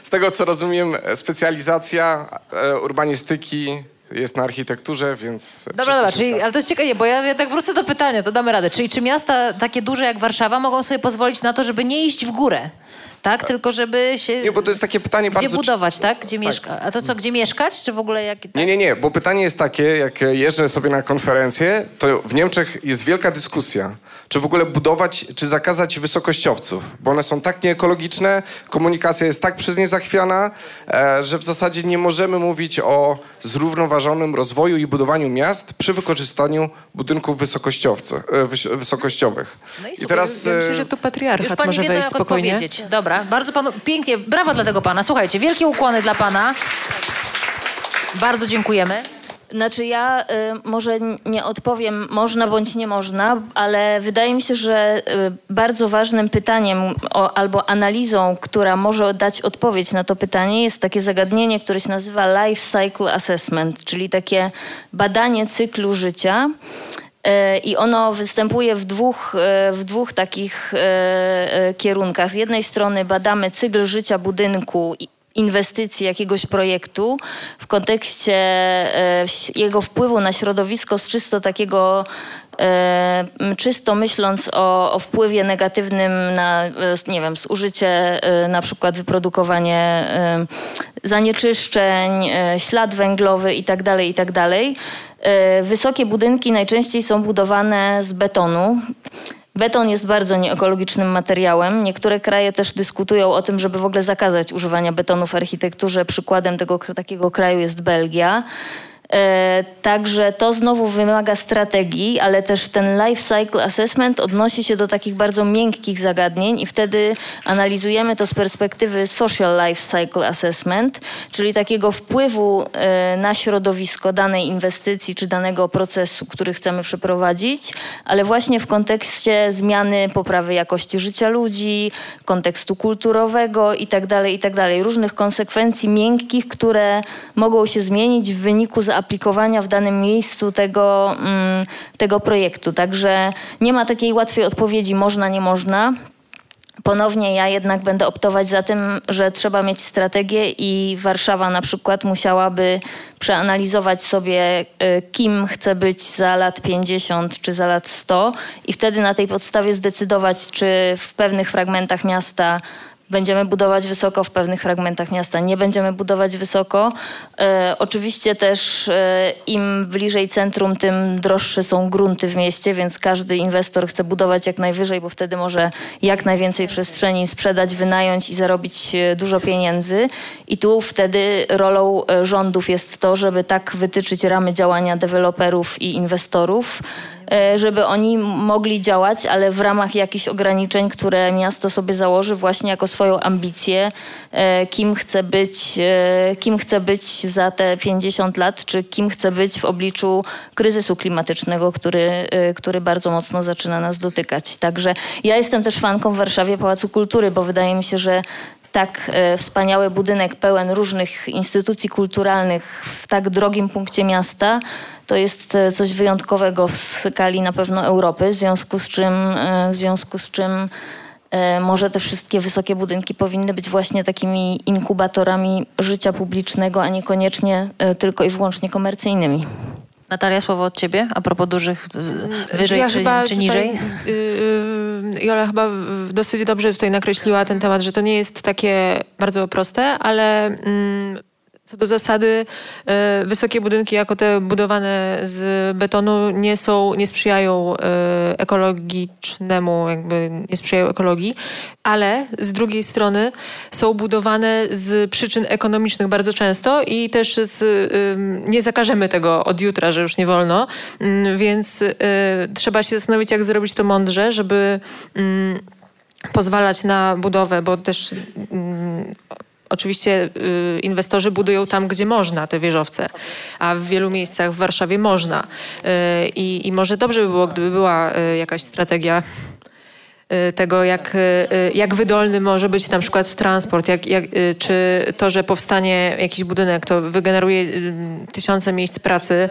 z tego co rozumiem, specjalizacja e, urbanistyki jest na architekturze, więc... Dobra, dobra, czyli, ale to jest ciekawe, bo ja jednak wrócę do pytania, to damy radę. Czyli czy miasta takie duże jak Warszawa mogą sobie pozwolić na to, żeby nie iść w górę? Tak, tylko żeby się... Nie, bo to jest takie pytanie Gdzie bardzo... budować, tak? Gdzie mieszka? A to co, gdzie mieszkać? Czy w ogóle jak... Nie, nie, nie, bo pytanie jest takie, jak jeżdżę sobie na konferencję, to w Niemczech jest wielka dyskusja, czy w ogóle budować, czy zakazać wysokościowców, bo one są tak nieekologiczne, komunikacja jest tak przez nie zachwiana, e, że w zasadzie nie możemy mówić o zrównoważonym rozwoju i budowaniu miast przy wykorzystaniu budynków wysokościowców, e, wys- wysokościowych. No i I teraz... Ja e, myślę, że tu Już patriarchat pani może wie, co wejść jak spokojnie. odpowiedzieć. Dobra, bardzo panu, pięknie, brawa dla tego pana. Słuchajcie, wielkie ukłony dla pana. Bardzo dziękujemy. Znaczy ja y, może nie odpowiem można bądź nie można, ale wydaje mi się, że y, bardzo ważnym pytaniem o, albo analizą, która może dać odpowiedź na to pytanie jest takie zagadnienie, które się nazywa Life Cycle Assessment, czyli takie badanie cyklu życia. Y, I ono występuje w dwóch, y, w dwóch takich y, kierunkach. Z jednej strony badamy cykl życia budynku inwestycji jakiegoś projektu w kontekście e, jego wpływu na środowisko z czysto takiego, e, czysto myśląc o, o wpływie negatywnym na, e, nie wiem, zużycie, na przykład wyprodukowanie zanieczyszczeń, ślad węglowy itd., itd. E, Wysokie budynki najczęściej są budowane z betonu. Beton jest bardzo nieekologicznym materiałem. Niektóre kraje też dyskutują o tym, żeby w ogóle zakazać używania betonu w architekturze. Przykładem tego takiego kraju jest Belgia. E, także to znowu wymaga strategii, ale też ten life cycle assessment odnosi się do takich bardzo miękkich zagadnień i wtedy analizujemy to z perspektywy social life cycle assessment, czyli takiego wpływu e, na środowisko danej inwestycji czy danego procesu, który chcemy przeprowadzić, ale właśnie w kontekście zmiany poprawy jakości życia ludzi, kontekstu kulturowego itd., itd., różnych konsekwencji miękkich, które mogą się zmienić w wyniku zaaplikowania w danym miejscu tego, mm, tego projektu. Także nie ma takiej łatwej odpowiedzi można, nie można. Ponownie ja jednak będę optować za tym, że trzeba mieć strategię i Warszawa na przykład musiałaby przeanalizować sobie, y, kim chce być za lat 50 czy za lat 100 i wtedy na tej podstawie zdecydować, czy w pewnych fragmentach miasta Będziemy budować wysoko, w pewnych fragmentach miasta nie będziemy budować wysoko. E, oczywiście też e, im bliżej centrum, tym droższe są grunty w mieście, więc każdy inwestor chce budować jak najwyżej, bo wtedy może jak najwięcej przestrzeni sprzedać, wynająć i zarobić e, dużo pieniędzy. I tu wtedy rolą e, rządów jest to, żeby tak wytyczyć ramy działania deweloperów i inwestorów, żeby oni mogli działać, ale w ramach jakichś ograniczeń, które miasto sobie założy właśnie jako swoją ambicję, e, kim chce być, e, kim chce być za te 50 lat, czy kim chce być w obliczu kryzysu klimatycznego, który, e, który bardzo mocno zaczyna nas dotykać. Także ja jestem też fanką w Warszawie Pałacu Kultury, bo wydaje mi się, że tak e, wspaniały budynek pełen różnych instytucji kulturalnych w tak drogim punkcie miasta, to jest e, coś wyjątkowego w skali na pewno Europy, w związku z czym, e, w związku z czym może te wszystkie wysokie budynki powinny być właśnie takimi inkubatorami życia publicznego, a niekoniecznie tylko i wyłącznie komercyjnymi. Natalia, słowo od ciebie a propos dużych, z- wyżej ja czy, czy tutaj, niżej? y, y, Jola chyba dosyć dobrze tutaj nakreśliła ten temat, że to nie jest takie bardzo proste, ale mm, Co do zasady, e, wysokie budynki, jako te budowane z betonu, nie są, nie sprzyjają e, ekologicznemu, jakby nie sprzyjają ekologii, ale z drugiej strony są budowane z przyczyn ekonomicznych bardzo często i też z, nie zakażemy tego od jutra, że już nie wolno, mm, więc e, trzeba się zastanowić, jak zrobić to mądrze, żeby mm, pozwalać na budowę, bo też mm, Oczywiście y, inwestorzy budują tam, gdzie można te wieżowce, a w wielu miejscach w Warszawie można. Y, I, może dobrze by było, gdyby była y, jakaś strategia tego, jak, y, y, jak wydolny może być na przykład transport, jak, jak, czy to, że powstanie jakiś budynek, to wygeneruje tysiące miejsc pracy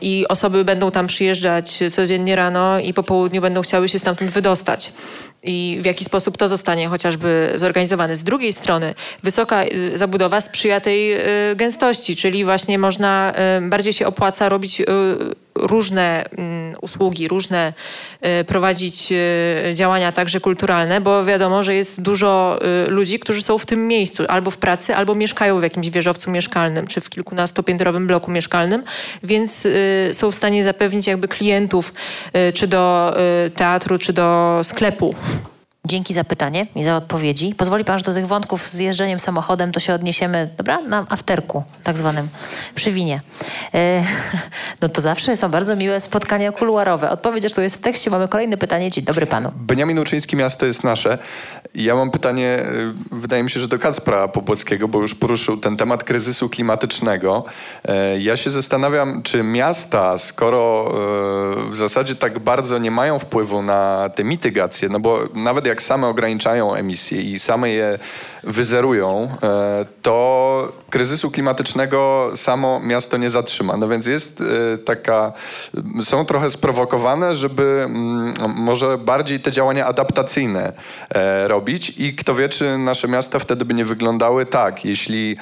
i osoby będą tam przyjeżdżać codziennie rano i po południu będą chciały się stamtąd wydostać i w jaki sposób to zostanie chociażby zorganizowane. Z drugiej strony wysoka y, zabudowa sprzyja tej y, gęstości, czyli właśnie można, y, bardziej się opłaca robić różne mm, usługi, różne prowadzić działania także kulturalne, bo wiadomo, że jest dużo ludzi, którzy są w tym miejscu albo w pracy, albo mieszkają w jakimś wieżowcu mieszkalnym, czy w kilkunastopiętrowym bloku mieszkalnym, więc są w stanie zapewnić jakby klientów czy do teatru, czy do sklepu. Dzięki za pytanie i za odpowiedzi. Pozwoli pan, że do tych wątków z jeżdżeniem samochodem to się odniesiemy, dobra, na afterku tak zwanym, przy winie. E, [laughs] no to zawsze są bardzo miłe spotkania kuluarowe. Odpowiedź zresztą jest w tekście. Mamy kolejne pytanie. Dzień dobry panu. Beniamin Uczyński, miasto jest nasze. Ja mam pytanie, y, wydaje mi się, że do Kacpra Pobłockiego, bo już poruszył ten temat kryzysu klimatycznego. E, ja się zastanawiam, czy miasta, skoro e, w zasadzie tak bardzo nie mają wpływu na te mitygacje, no bo nawet jak jak same ograniczają emisje i same je wyzerują, e, to kryzysu klimatycznego samo miasto nie zatrzyma. No więc jest e, taka, są trochę sprowokowane, żeby mm, może bardziej te działania adaptacyjne e, robić i kto wie, czy nasze miasta wtedy by nie wyglądały tak. Jeśli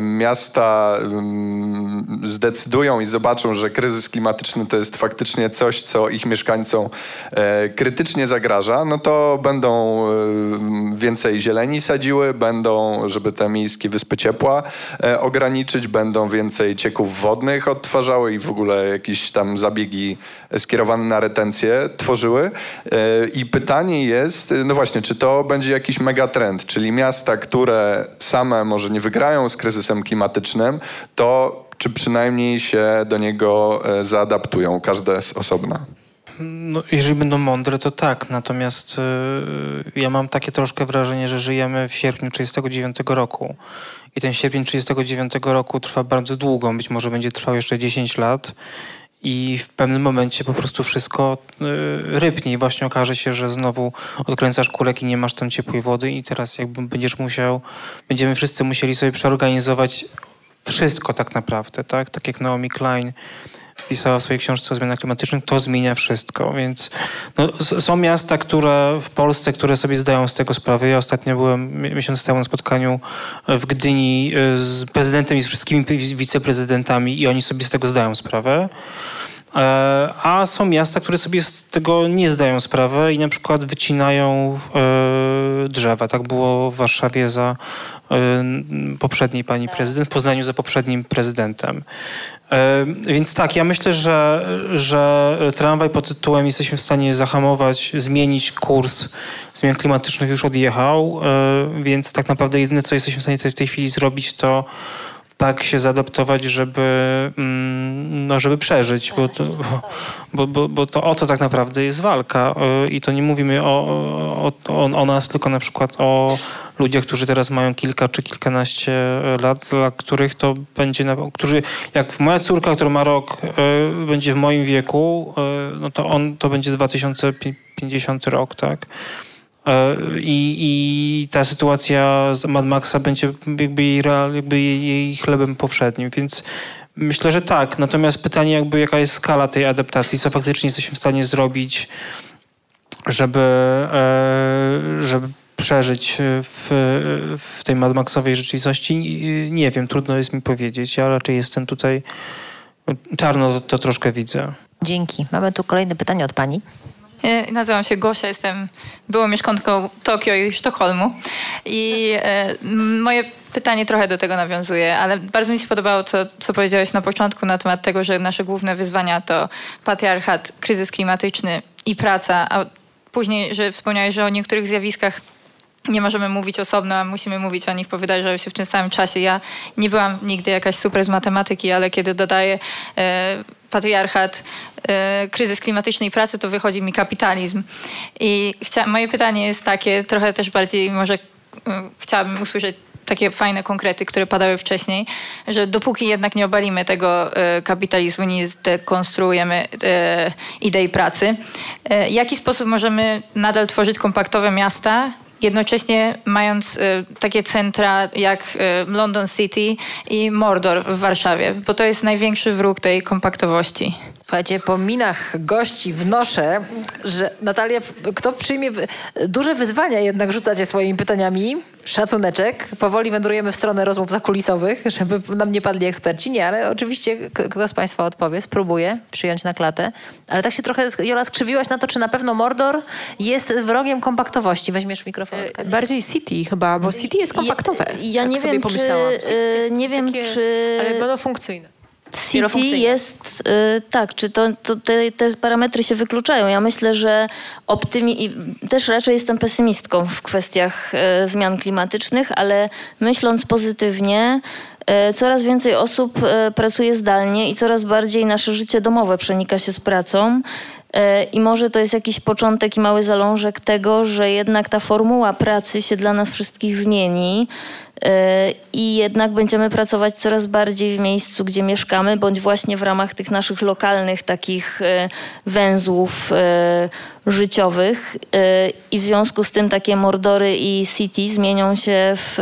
miasta mm, zdecydują i zobaczą, że kryzys klimatyczny to jest faktycznie coś, co ich mieszkańcom krytycznie zagraża, no to będą więcej zieleni sadzić, będą, żeby te miejskie wyspy ciepła e, ograniczyć, będą więcej cieków wodnych odtwarzały i w ogóle jakieś tam zabiegi skierowane na retencję tworzyły. E, I pytanie jest, no właśnie, czy to będzie jakiś megatrend, czyli miasta, które same może nie wygrają z kryzysem klimatycznym, to czy przynajmniej się do niego e, zaadaptują, każde z osobna. No, jeżeli będą mądre, to tak. Natomiast y, ja mam takie troszkę wrażenie, że żyjemy w sierpniu 1939 roku. I ten sierpień 1939 roku trwa bardzo długo. Być może będzie trwał jeszcze 10 lat. I w pewnym momencie po prostu wszystko y, rybnie i właśnie okaże się, że znowu odkręcasz kulek i nie masz tam ciepłej wody i teraz jakby będziesz musiał, będziemy wszyscy musieli sobie przeorganizować wszystko tak naprawdę, tak? Tak jak Naomi Klein pisała w swojej książce o zmianach klimatycznych, to zmienia wszystko. Więc no, są miasta, które w Polsce, które sobie zdają z tego sprawę. Ja ostatnio byłem miesiąc temu na spotkaniu w Gdyni e, z prezydentem i z wszystkimi wiceprezydentami i oni sobie z tego zdają sprawę. E, a są miasta, które sobie z tego nie zdają sprawy i na przykład wycinają e, drzewa. Tak było w Warszawie za poprzedniej pani prezydent, w Poznaniu za poprzednim prezydentem. Więc tak, ja myślę, że, że tramwaj pod tytułem jesteśmy w stanie zahamować, zmienić kurs zmian klimatycznych już odjechał, e, więc tak naprawdę jedyne, co jesteśmy w stanie w tej chwili zrobić, to tak się zaadaptować, żeby, mm, no, żeby przeżyć, bo to, bo, bo, bo to o to tak naprawdę jest walka i to nie mówimy o, o, o, nas, tylko na przykład o ludziach, którzy teraz mają kilka czy kilkanaście lat, dla których to będzie, którzy, jak moja córka, która ma rok, e, będzie w moim wieku, e, no to on, to będzie 2050 rok, tak? E, I, I, ta sytuacja z Mad Maxa będzie jakby jej, jakby jej chlebem powszednim, więc myślę, że tak. Natomiast pytanie jakby jaka jest skala tej adaptacji, co faktycznie jesteśmy w stanie zrobić, żeby, żeby przeżyć w, w tej Mad Maxowej rzeczywistości, nie wiem, trudno jest mi powiedzieć. Ja raczej jestem tutaj, czarno to, to troszkę widzę. Dzięki. Mamy tu kolejne pytanie od pani. E, nazywam się Gosia, jestem byłą mieszkanką Tokio i Sztokholmu. I e, moje pytanie trochę do tego nawiązuje, ale bardzo mi się podobało, co, co powiedziałeś na początku na temat tego, że nasze główne wyzwania to patriarchat, kryzys klimatyczny i praca, a później, że wspomniałeś, że o niektórych zjawiskach nie możemy mówić osobno, a musimy mówić o nich, bo wydarzają się w tym samym czasie. Ja nie byłam nigdy jakaś super z matematyki, ale kiedy dodaję e, patriarchat, e, kryzys klimatyczny i pracy, to wychodzi mi kapitalizm. I chcia, moje pytanie jest takie, trochę też bardziej może e, chciałabym usłyszeć takie fajne konkrety, które padały wcześniej, że dopóki jednak nie obalimy tego e, kapitalizmu, nie zdekonstruujemy e, idei pracy, e, jaki sposób możemy nadal tworzyć kompaktowe miasta, jednocześnie mając y, takie centra jak y, London City i Mordor w Warszawie, bo to jest największy wróg tej kompaktowości. Słuchajcie, po minach gości wnoszę, że Natalia, kto przyjmie duże wyzwania jednak rzucacie swoimi pytaniami, szacuneczek. Powoli wędrujemy w stronę rozmów zakulisowych, żeby nam nie padli eksperci. Nie, ale oczywiście kto z Państwa odpowie, spróbuje przyjąć na klatę. Ale tak się trochę, Jola, skrzywiłaś na to, czy na pewno Mordor jest wrogiem kompaktowości. Weźmiesz mikrofon. E, bardziej City chyba, bo City jest kompaktowe. Ja, ja nie, wiem, czy, e, nie wiem, takie, czy... Ale monofunkcyjne. City jest, y, tak, czy to, to te, te, parametry się wykluczają. Ja myślę, że optymi... też raczej jestem pesymistką w kwestiach y, zmian klimatycznych, ale myśląc pozytywnie, y, coraz więcej osób pracuje zdalnie i coraz bardziej nasze życie domowe przenika się z pracą. I może to jest jakiś początek i mały zalążek tego, że jednak ta formuła pracy się dla nas wszystkich zmieni i jednak będziemy pracować coraz bardziej w miejscu, gdzie mieszkamy, bądź właśnie w ramach tych naszych lokalnych takich e, węzłów e, życiowych i w związku z tym takie mordory i city zmienią się w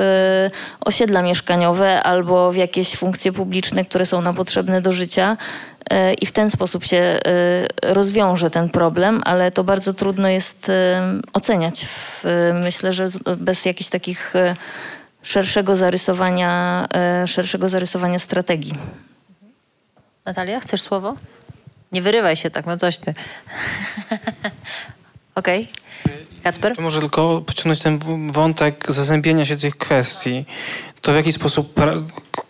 osiedla mieszkaniowe albo w jakieś funkcje publiczne, które są nam potrzebne do życia i w ten sposób się rozwiąże ten problem, ale to bardzo trudno jest oceniać. Myślę, że bez jakichś takich szerszego zarysowania, e, szerszego zarysowania strategii. Natalia, chcesz słowo? Nie wyrywaj się tak, no coś ty. [laughs] Okej. Okay. Kacper? Może tylko pociągnąć ten wątek zazębienia się tych kwestii. To w jaki sposób pra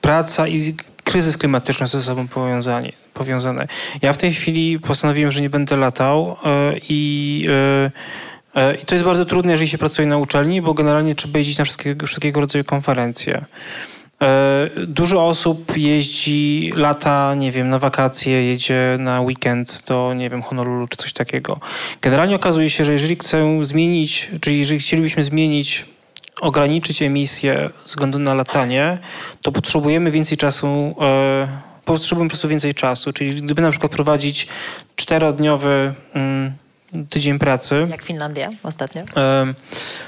praca i kryzys klimatyczny są ze sobą powiązani, powiązane. Ja w tej chwili postanowiłem, że nie będę latał yy, i yy, E, I to jest bardzo trudne, jeżeli się pracuje na uczelni, bo generalnie trzeba jeździć na wszystkiego, wszystkiego rodzaju konferencje. E, dużo osób jeździ lata, nie wiem, na wakacje, jedzie na weekend do, nie wiem, Honolulu czy coś takiego. Generalnie okazuje się, że jeżeli chcę zmienić, czyli jeżeli chcielibyśmy zmienić, ograniczyć emisję ze względu na latanie, to potrzebujemy więcej czasu, e, potrzebujemy po prostu więcej czasu. Czyli gdyby na przykład prowadzić czterodniowy... Mm, tydzień pracy. Jak Finlandia ostatnio.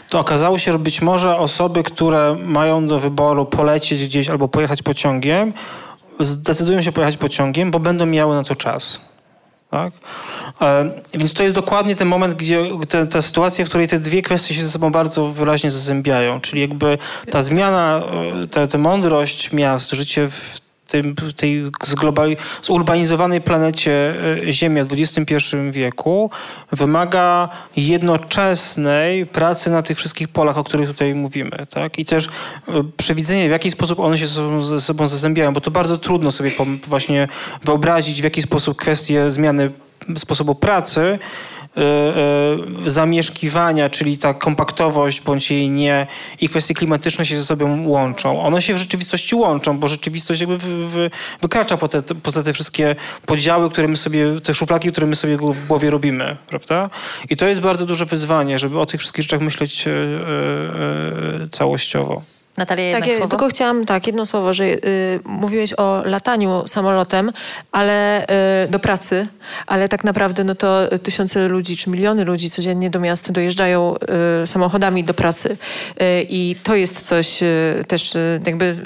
To okazało się, że być może osoby, które mają do wyboru polecieć gdzieś albo pojechać pociągiem, zdecydują się pojechać pociągiem, bo będą miały na to czas. Tak? Więc to jest dokładnie ten moment, gdzie te, ta sytuacja, w której te dwie kwestie się ze sobą bardzo wyraźnie zazębiają. Czyli jakby ta zmiana, e, ta, ta mądrość miast, życie w tym, tej zglobali, zurbanizowanej planecie e, Ziemia w XXI wieku wymaga jednoczesnej pracy na tych wszystkich polach, o których tutaj mówimy. Tak? I też e, przewidzenie, w jaki sposób one się ze sobą, zazębiają, bo to bardzo trudno sobie właśnie wyobrazić, w jaki sposób kwestie zmiany sposobu pracy zamieszkiwania, czyli ta kompaktowość bądź jej nie i kwestie klimatyczne się ze sobą łączą. One się w rzeczywistości łączą, bo rzeczywistość jakby wykracza po te, poza te wszystkie podziały, które my sobie, te szufladki, które my sobie w głowie robimy, prawda? I to jest bardzo duże wyzwanie, żeby o tych wszystkich rzeczach myśleć y, całościowo. Natalia, tak, słowo? Tylko chciałam, tak, jedno słowo, że y, mówiłeś o lataniu samolotem, ale y, do pracy, ale tak naprawdę no to tysiące ludzi czy miliony ludzi codziennie do miast dojeżdżają y, samochodami do pracy. Y, I to jest coś y, też y, jakby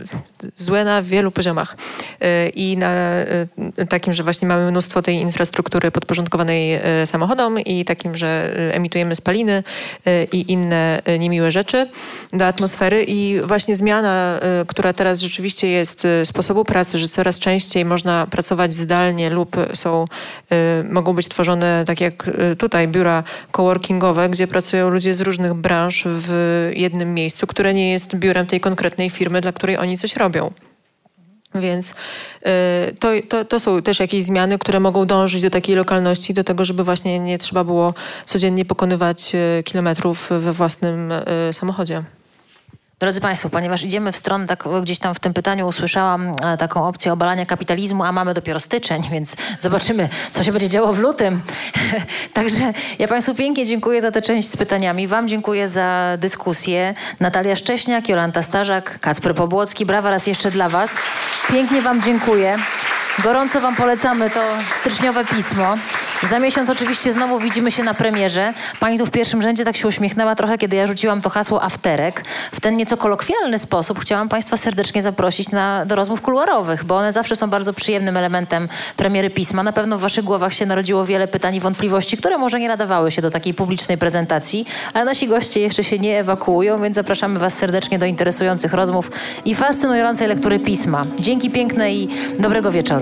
złe na wielu poziomach. I na takim, że właśnie mamy mnóstwo tej infrastruktury podporządkowanej samochodom i takim, że emitujemy spaliny i inne niemiłe rzeczy do atmosfery i właśnie właśnie zmiana, y, która teraz rzeczywiście jest y, sposobu pracy, że coraz częściej można pracować zdalnie lub są, y, mogą być tworzone, tak jak tutaj, biura coworkingowe, gdzie pracują ludzie z różnych branż w jednym miejscu, które nie jest biurem tej konkretnej firmy, dla której oni coś robią. Więc to, to, to są też jakieś zmiany, które mogą dążyć do takiej lokalności, do tego, żeby właśnie nie trzeba było codziennie pokonywać kilometrów we własnym samochodzie. Drodzy Państwo, ponieważ idziemy w stronę, tak gdzieś tam w tym pytaniu usłyszałam e, taką opcję obalania kapitalizmu, a mamy dopiero styczeń, więc zobaczymy, co się będzie działo w lutym. [laughs] Także ja Państwu pięknie dziękuję za tę część z pytaniami. Wam dziękuję za dyskusję. Natalia Szcześniak, Jolanta Starzak, Kacper Pobłocki. Brawa raz jeszcze dla Was. Pięknie Wam dziękuję. Gorąco Wam polecamy to styczniowe pismo. Za miesiąc oczywiście znowu widzimy się na premierze. Pani tu w pierwszym rzędzie tak się uśmiechnęła trochę, kiedy ja rzuciłam to hasło afterek. W ten nieco kolokwialny sposób chciałam Państwa serdecznie zaprosić na, do rozmów kuluarowych, bo one zawsze są bardzo przyjemnym elementem premiery pisma. Na pewno w Waszych głowach się narodziło wiele pytań i wątpliwości, które może nie nadawały się do takiej publicznej prezentacji, ale nasi goście jeszcze się nie ewakuują, więc zapraszamy Was serdecznie do interesujących rozmów i fascynującej lektury pisma. Dzięki piękne i dobrego wieczoru.